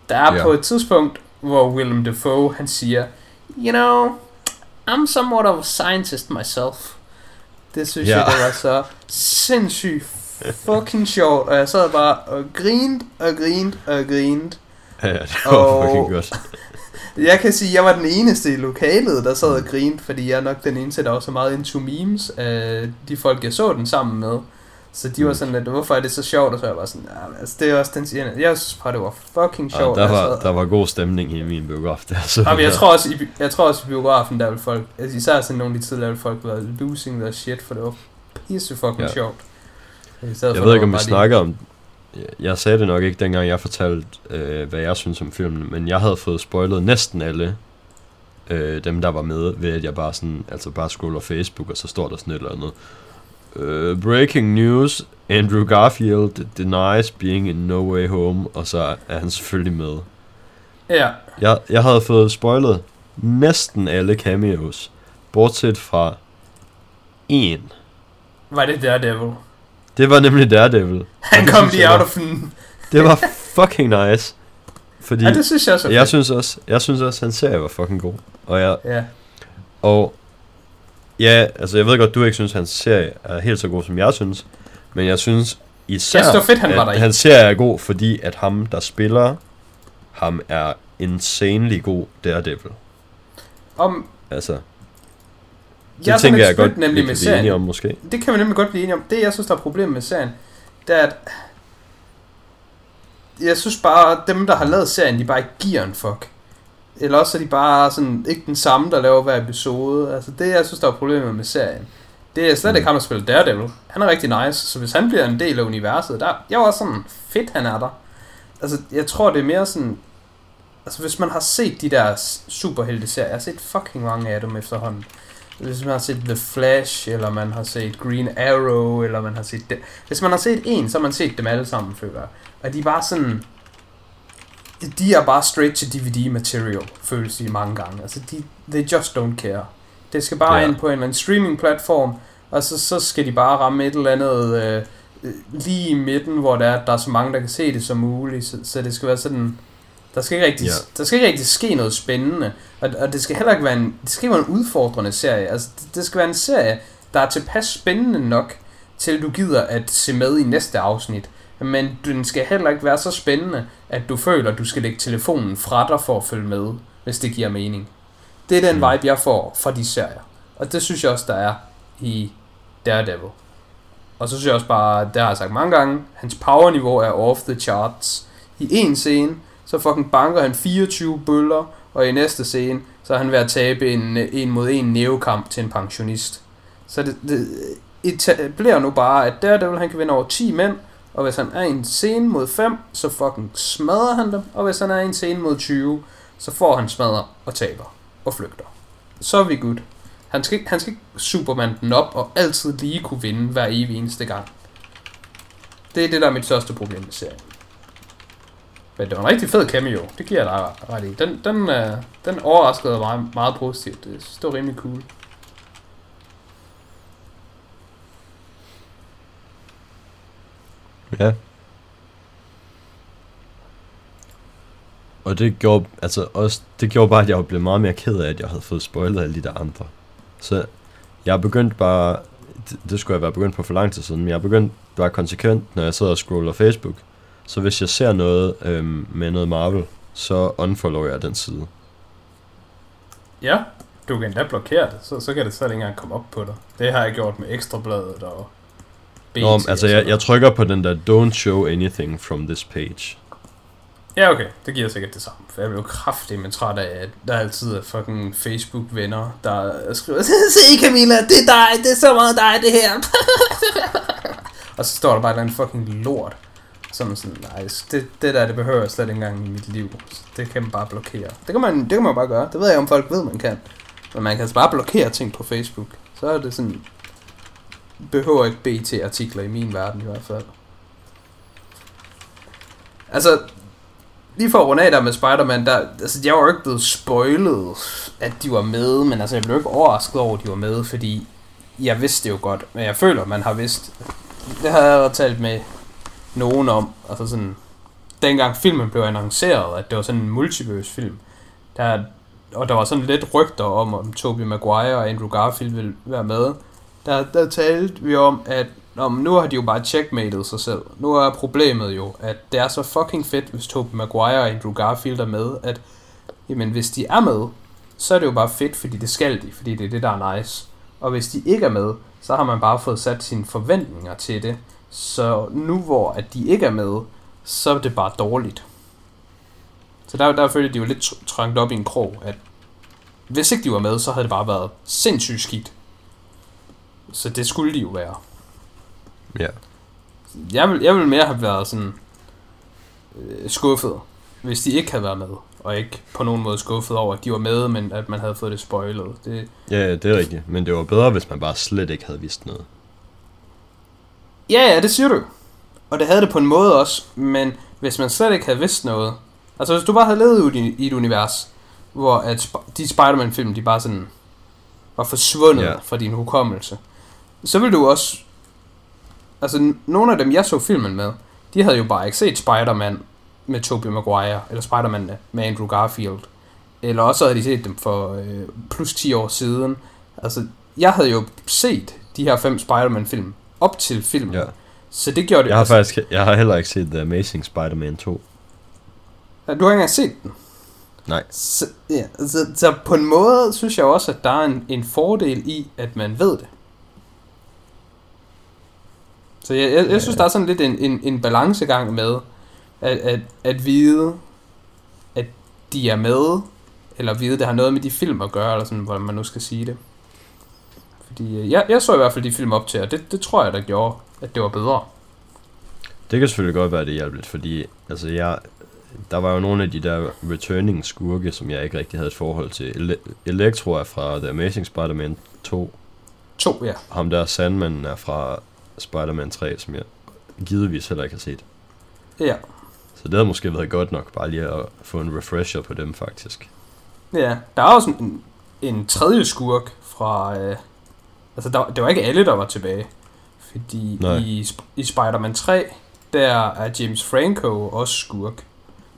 [SPEAKER 2] Der er yeah. på et tidspunkt, hvor Willem Dafoe, han siger, You know, I'm somewhat of a scientist myself. Det synes yeah. jeg, det var så sindssygt fucking sjovt, og jeg sad bare og grinte og grinte og grinte.
[SPEAKER 1] Ja, det var og fucking godt.
[SPEAKER 2] jeg kan sige, at jeg var den eneste i lokalet, der sad og grinte, fordi jeg er nok den eneste, der var så meget into memes af de folk, jeg så den sammen med. Så de var mm. sådan lidt, hvorfor er det så sjovt? Og så jeg var sådan, altså, det er også den siger, jeg synes bare, det var fucking sjovt.
[SPEAKER 1] Ja, der, var, der var god stemning i min biograf der. Så
[SPEAKER 2] Jamen, jeg, tror også, i, jeg tror også i biografen, der vil folk, altså, især sådan nogle af de tidligere, folk være losing their shit, for det var pisse fucking ja. sjovt.
[SPEAKER 1] Jeg, jeg ved ikke, om vi snakker om, jeg sagde det nok ikke, dengang jeg fortalte, øh, hvad jeg synes om filmen, men jeg havde fået spoilet næsten alle øh, dem, der var med, ved at jeg bare sådan, altså bare scroller Facebook, og så står der sådan et eller andet Uh, breaking news. Andrew Garfield denies being in No Way Home, og så er han selvfølgelig med.
[SPEAKER 2] Ja.
[SPEAKER 1] Jeg, jeg havde fået spoilet næsten alle cameos, bortset fra en.
[SPEAKER 2] Var det Daredevil?
[SPEAKER 1] Det var nemlig Daredevil.
[SPEAKER 2] Han kom lige out of
[SPEAKER 1] Det var fucking nice. Fordi
[SPEAKER 2] ja, det synes jeg også
[SPEAKER 1] jeg synes også, jeg synes også, han ser var fucking god. Og jeg,
[SPEAKER 2] ja.
[SPEAKER 1] Og ja, altså jeg ved godt, du ikke synes, hans serie er helt så god, som jeg synes. Men jeg synes især,
[SPEAKER 2] jeg synes, fedt, han var
[SPEAKER 1] at hans serie er god, fordi at ham, der spiller ham, er insanely god Daredevil.
[SPEAKER 2] Om,
[SPEAKER 1] altså, det jeg tænker jeg godt, nemlig med serien. enige om måske.
[SPEAKER 2] Det kan vi nemlig godt blive enige om. Det, jeg synes, der er problemet med serien, det er, at jeg synes bare, at dem, der har lavet serien, de bare ikke giver en fuck. Eller også er de bare sådan, ikke den samme, der laver hver episode. Altså det, jeg synes, der er problemet med serien. Det er slet ikke mm. ham, der spiller Daredevil. Han er rigtig nice, så hvis han bliver en del af universet, der, jeg var også sådan, fedt han er der. Altså, jeg tror, det er mere sådan, altså hvis man har set de der superhelte-serier, jeg har set fucking mange af dem efterhånden. Hvis man har set The Flash, eller man har set Green Arrow, eller man har set det. Hvis man har set en, så har man set dem alle sammen, føler jeg. Og de er bare sådan... De er bare straight to DVD material, føles de mange gange. Altså, de, they just don't care. Det skal bare yeah. ind på en eller anden streaming platform, og så, så skal de bare ramme et eller andet øh, lige i midten, hvor der er, der er så mange, der kan se det som muligt. Så, så det skal være sådan der skal ikke rigtig, yeah. der skal ikke rigtig ske noget spændende, og, og det skal heller ikke være en, det skal ikke være en udfordrende serie. Altså, det, det skal være en serie, der er tilpas spændende nok, til du gider at se med i næste afsnit. Men den skal heller ikke være så spændende, at du føler, at du skal lægge telefonen fra dig for at følge med, hvis det giver mening. Det er den mm. vibe, jeg får fra de serier. Og det synes jeg også, der er i Daredevil. Og så synes jeg også bare, det har jeg sagt mange gange, hans powerniveau er off the charts. I en scene, så fucking banker han 24 bøller, og i næste scene, så er han ved at tabe en, en mod en neokamp til en pensionist. Så det, det etablerer nu bare, at der, der vil han kan vinde over 10 mænd, og hvis han er i en scene mod 5, så fucking smadrer han dem, og hvis han er i en scene mod 20, så får han smadret og taber og flygter. Så er vi good. Han skal, han skal ikke Superman den op og altid lige kunne vinde hver evig eneste gang. Det er det, der er mit største problem med serien. Men det var en rigtig fed cameo. Det giver jeg dig ret i. Den, den, øh, den overraskede mig meget positivt. Det står rimelig cool.
[SPEAKER 1] Ja. Og det gjorde, altså også, det gjorde bare, at jeg blev meget mere ked af, at jeg havde fået spoilet alle de der andre. Så jeg begyndte bare, det, det skulle jeg være begyndt på for lang tid siden, men jeg begyndte bare konsekvent, når jeg sidder og scroller Facebook, så hvis jeg ser noget øhm, med noget Marvel, så unfollower jeg den side.
[SPEAKER 2] Ja, du kan endda blokere det, så, så kan det slet ikke engang komme op på dig. Det har jeg gjort med Ekstrabladet og
[SPEAKER 1] Nå, altså jeg, jeg trykker på den der Don't show anything from this page.
[SPEAKER 2] Ja, okay. Det giver sikkert det samme. For jeg jo kraftig men træt af, at der altid er fucking Facebook-venner, der skriver, Se Camilla, det er dig, det er så meget dig, det her. og så står der bare en fucking lort. Som sådan, nej, det, det der, det behøver jeg slet ikke engang i mit liv. Det kan man bare blokere. Det kan man, det kan man bare gøre. Det ved jeg, om folk ved, man kan. Men man kan altså bare blokere ting på Facebook. Så er det sådan, behøver ikke BT-artikler i min verden i hvert fald. Altså, lige for at runde af der med Spider-Man, der, altså, jeg var jo ikke blevet spoilet, at de var med, men altså, jeg blev ikke overrasket over, at de var med, fordi jeg vidste det jo godt, men jeg føler, man har vidst. Det har jeg talt med nogen om. Altså sådan, dengang filmen blev annonceret, at det var sådan en multiverse film, der, og der var sådan lidt rygter om, om Tobey Maguire og Andrew Garfield ville være med. Der, der talte vi om, at om nu har de jo bare checkmated sig selv. Nu er problemet jo, at det er så fucking fedt, hvis Tobey Maguire og Andrew Garfield er med, at jamen, hvis de er med, så er det jo bare fedt, fordi det skal de, fordi det er det, der er nice. Og hvis de ikke er med, så har man bare fået sat sine forventninger til det. Så nu hvor at de ikke er med, så er det bare dårligt. Så der, der følte de jo lidt trængt op i en krog, at hvis ikke de var med, så havde det bare været sindssygt skidt. Så det skulle de jo være.
[SPEAKER 1] Ja.
[SPEAKER 2] Jeg vil, jeg vil mere have været sådan øh, skuffet, hvis de ikke havde været med. Og ikke på nogen måde skuffet over, at de var med, men at man havde fået det spoilet. Det,
[SPEAKER 1] ja, det er rigtigt. Men det var bedre, hvis man bare slet ikke havde vidst noget.
[SPEAKER 2] Ja, ja, det siger du. Og det havde det på en måde også, men hvis man slet ikke havde vidst noget, altså hvis du bare havde levet i et univers, hvor at de Spider-Man-film, de bare sådan var forsvundet yeah. fra din hukommelse, så ville du også, altså nogle af dem, jeg så filmen med, de havde jo bare ikke set Spider-Man med Tobey Maguire, eller Spider-Man med Andrew Garfield. eller også havde de set dem for øh, plus 10 år siden. Altså, jeg havde jo set de her fem Spider-Man-film op til filmen. Ja. Så det gjorde det
[SPEAKER 1] Jeg har altså, faktisk jeg har heller ikke set The Amazing Spider-Man 2.
[SPEAKER 2] Ja, du har ikke engang set den?
[SPEAKER 1] Nej.
[SPEAKER 2] Så, ja, så, så på en måde synes jeg også, at der er en, en fordel i, at man ved det. Så jeg, jeg, jeg synes, der er sådan lidt en, en, en balancegang med, at, at, at vide, at de er med, eller vide, at det har noget med de film at gøre, eller sådan, hvordan man nu skal sige det. Fordi øh, jeg, jeg så i hvert fald de film op til, og det, det tror jeg, der gjorde, at det var bedre.
[SPEAKER 1] Det kan selvfølgelig godt være, det hjalp lidt, fordi altså jeg, der var jo nogle af de der returning skurke, som jeg ikke rigtig havde et forhold til. Ele- Electro er fra The Amazing Spider-Man 2.
[SPEAKER 2] 2, ja.
[SPEAKER 1] Ham der Sandman er fra Spider-Man 3, som jeg givetvis heller ikke har set.
[SPEAKER 2] Ja.
[SPEAKER 1] Så det havde måske været godt nok, bare lige at få en refresher på dem, faktisk.
[SPEAKER 2] Ja, der er også en, en tredje skurk fra... Øh, altså, der, det var ikke alle, der var tilbage. Fordi Nej. i, i Spider-Man 3, der er James Franco også skurk.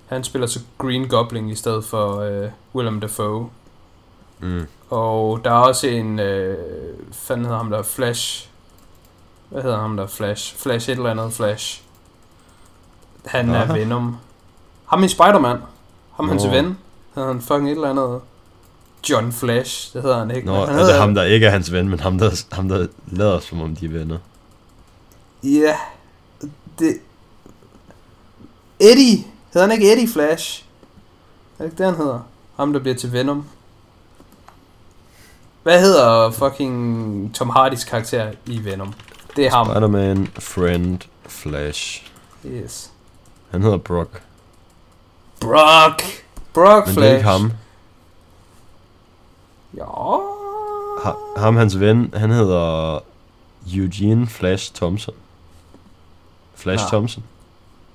[SPEAKER 2] Han spiller så Green Goblin i stedet for øh, Willem Dafoe.
[SPEAKER 1] Mm.
[SPEAKER 2] Og der er også en... Øh, fanden hedder ham der? Flash. Hvad hedder ham der? Flash. Flash et eller andet Flash. Han Aha. er Venom. Ham i Spider-Man. Ham hans ven. Hedder han fucking et eller andet... John Flash, det hedder han ikke.
[SPEAKER 1] Nå,
[SPEAKER 2] han
[SPEAKER 1] er det ham, der ikke er hans ven, men ham, der, ham, der lader som om de er venner?
[SPEAKER 2] Ja, det... Eddie! Hedder han ikke Eddie Flash? Er det ikke det, han hedder? Ham, der bliver til Venom. Hvad hedder fucking Tom Hardys karakter i Venom? Det er ham.
[SPEAKER 1] Spider-Man, Friend, Flash.
[SPEAKER 2] Yes.
[SPEAKER 1] Han hedder Brock.
[SPEAKER 2] Brock! Brock
[SPEAKER 1] Men
[SPEAKER 2] Flash.
[SPEAKER 1] det er ikke ham.
[SPEAKER 2] Ja.
[SPEAKER 1] Ha, ham, hans ven, han hedder Eugene Flash Thompson. Flash ja. Thompson.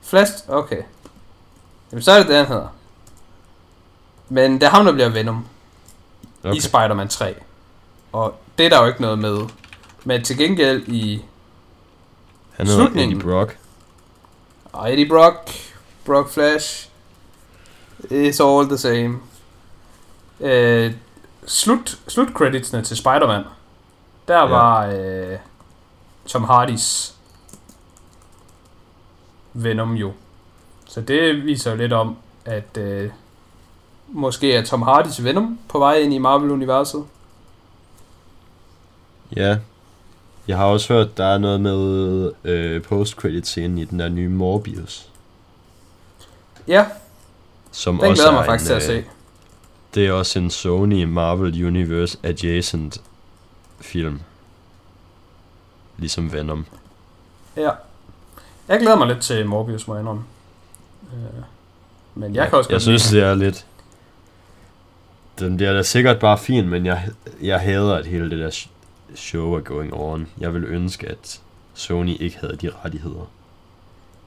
[SPEAKER 2] Flash, okay. Jamen, så er det det, han hedder. Men det er ham, der bliver Venom. Okay. I Spider-Man 3. Og det er der jo ikke noget med. Men til gengæld i
[SPEAKER 1] han hedder slutningen, Eddie Brock.
[SPEAKER 2] Og Eddie Brock, Brock Flash, is all the same. Uh, slut, slut creditsene til Spider-Man. Der ja. var uh, Tom Hardys Venom jo. Så det viser lidt om, at uh, måske er Tom Hardys Venom på vej ind i Marvel-universet.
[SPEAKER 1] Ja, jeg har også hørt, der er noget med øh, post-credit-scenen i den der nye Morbius.
[SPEAKER 2] Ja,
[SPEAKER 1] som
[SPEAKER 2] den
[SPEAKER 1] også
[SPEAKER 2] glæder mig faktisk en, til at
[SPEAKER 1] øh, se. Det er også en Sony Marvel Universe adjacent film. Ligesom Venom.
[SPEAKER 2] Ja. Jeg glæder mig lidt til Morbius, må jeg indrømme. Øh, men jeg
[SPEAKER 1] ja,
[SPEAKER 2] kan også
[SPEAKER 1] Jeg synes, det er lidt... Den er da sikkert bare fin, men jeg, jeg hader, at hele det der show er going on. Jeg vil ønske, at Sony ikke havde de rettigheder.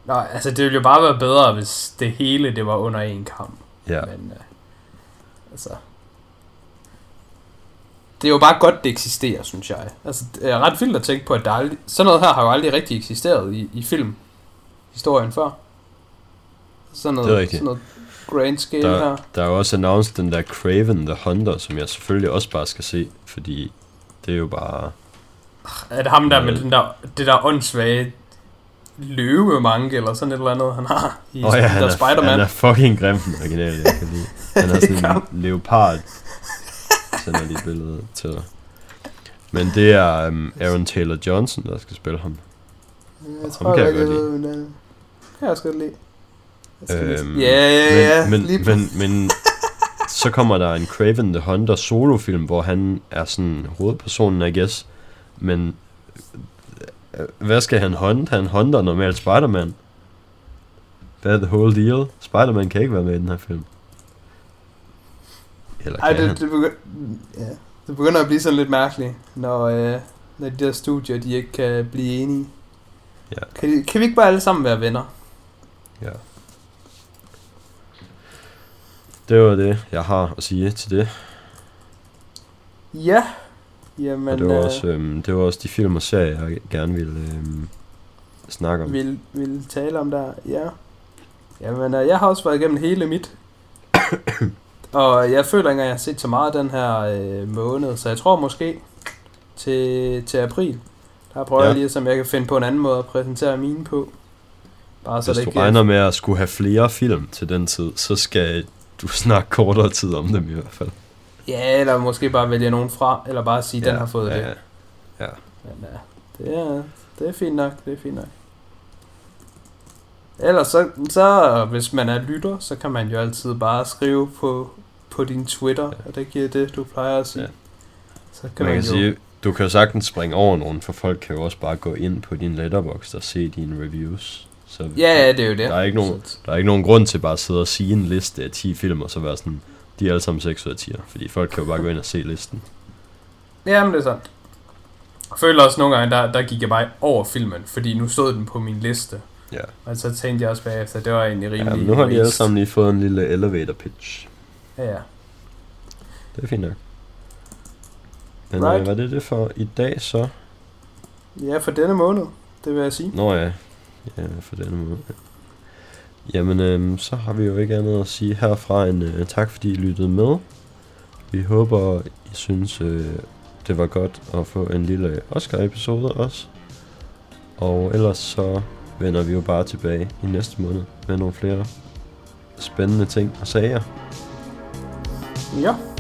[SPEAKER 2] Nej, altså det ville jo bare være bedre, hvis det hele det var under en kamp.
[SPEAKER 1] Ja.
[SPEAKER 2] Men, uh, altså... Det er jo bare godt, det eksisterer, synes jeg. Altså, det er ret vildt at tænke på, at der aldrig, sådan noget her har jo aldrig rigtig eksisteret i, i film historien før. Sådan noget, det er sådan noget grand scale
[SPEAKER 1] der,
[SPEAKER 2] her.
[SPEAKER 1] Der er også announced den der Craven the Hunter, som jeg selvfølgelig også bare skal se, fordi det er jo bare...
[SPEAKER 2] Er det ham der med den der, det der åndssvage løvemanke eller sådan et eller andet, han har i
[SPEAKER 1] oh, ja, han
[SPEAKER 2] der
[SPEAKER 1] er,
[SPEAKER 2] Spider-Man?
[SPEAKER 1] Han er fucking grim, den originale, jeg kan lide. Han er sådan en leopard. Sender lige et billede til dig. Men det er um, Aaron Taylor Johnson, der skal spille ham.
[SPEAKER 2] Jeg tror, ham kan jeg, jeg godt lide. Det kan jeg også godt lide.
[SPEAKER 1] Øhm, ja, ja, ja. Men, men, men, men så kommer der en Craven the Hunter solofilm, hvor han er sådan hovedpersonen, I guess. Men øh, hvad skal han hunt? Han hunter normalt Spider-Man. Hvad er the whole deal? Spider-Man kan ikke være med i den her film.
[SPEAKER 2] Eller Ej, det, det, begynder, ja, det begynder at blive sådan lidt mærkeligt, når, øh, når de der studier, de ikke kan blive enige.
[SPEAKER 1] Ja.
[SPEAKER 2] Kan, kan vi ikke bare alle sammen være venner?
[SPEAKER 1] Ja. Det var det, jeg har at sige til det.
[SPEAKER 2] Ja. Jamen,
[SPEAKER 1] og det var, øh, også, øhm, det var også de film og serier, jeg gerne ville øhm, snakke om.
[SPEAKER 2] Vil, vil tale om der, ja. Jamen, øh, jeg har også været igennem hele mit Og jeg føler ikke, at jeg har set så meget den her øh, måned, så jeg tror måske til, til april, der prøver ja. jeg lige, som jeg kan finde på en anden måde at præsentere mine på.
[SPEAKER 1] Bare så Hvis det du regner med at skulle have flere film til den tid, så skal du snakke kortere tid om dem i hvert fald.
[SPEAKER 2] Ja, eller måske bare vælge nogen fra, eller bare sige, ja, den har fået
[SPEAKER 1] ja,
[SPEAKER 2] det.
[SPEAKER 1] Ja. ja.
[SPEAKER 2] Men ja, det er, det er fint nok, det er fint nok. Ellers så, så, hvis man er lytter, så kan man jo altid bare skrive på, på din Twitter, ja. og det giver det, du plejer at sige. Ja.
[SPEAKER 1] Så kan man, man kan jo... sige, du kan jo sagtens springe over nogen, for folk kan jo også bare gå ind på din letterbox og se dine reviews.
[SPEAKER 2] Så ja, ja, det er jo det.
[SPEAKER 1] Der er, ikke nogen, der er ikke nogen grund til bare at sidde og sige en liste af 10 film, og så være sådan, de er alle sammen 6 ud af 10, fordi folk kan jo bare gå ind og se listen.
[SPEAKER 2] Jamen, det er sandt. Jeg føler også nogle gange, der, der gik jeg bare over filmen, fordi nu stod den på min liste.
[SPEAKER 1] Ja.
[SPEAKER 2] Og så tænkte jeg også bagefter, det var egentlig rimelig...
[SPEAKER 1] Ja, nu har de alle sammen lige fået en lille elevator pitch.
[SPEAKER 2] Ja, ja.
[SPEAKER 1] Det er fint nok. Men right. Øh, hvad er det det for i dag så?
[SPEAKER 2] Ja, for denne måned, det vil jeg sige.
[SPEAKER 1] Nå ja, ja for denne måned. Jamen, øhm, så har vi jo ikke andet at sige herfra end øh, tak, fordi I lyttede med. Vi håber, I synes, øh, det var godt at få en lille Oscar-episode også. Og ellers så vender vi jo bare tilbage i næste måned med nogle flere spændende ting og sager.
[SPEAKER 2] Ja.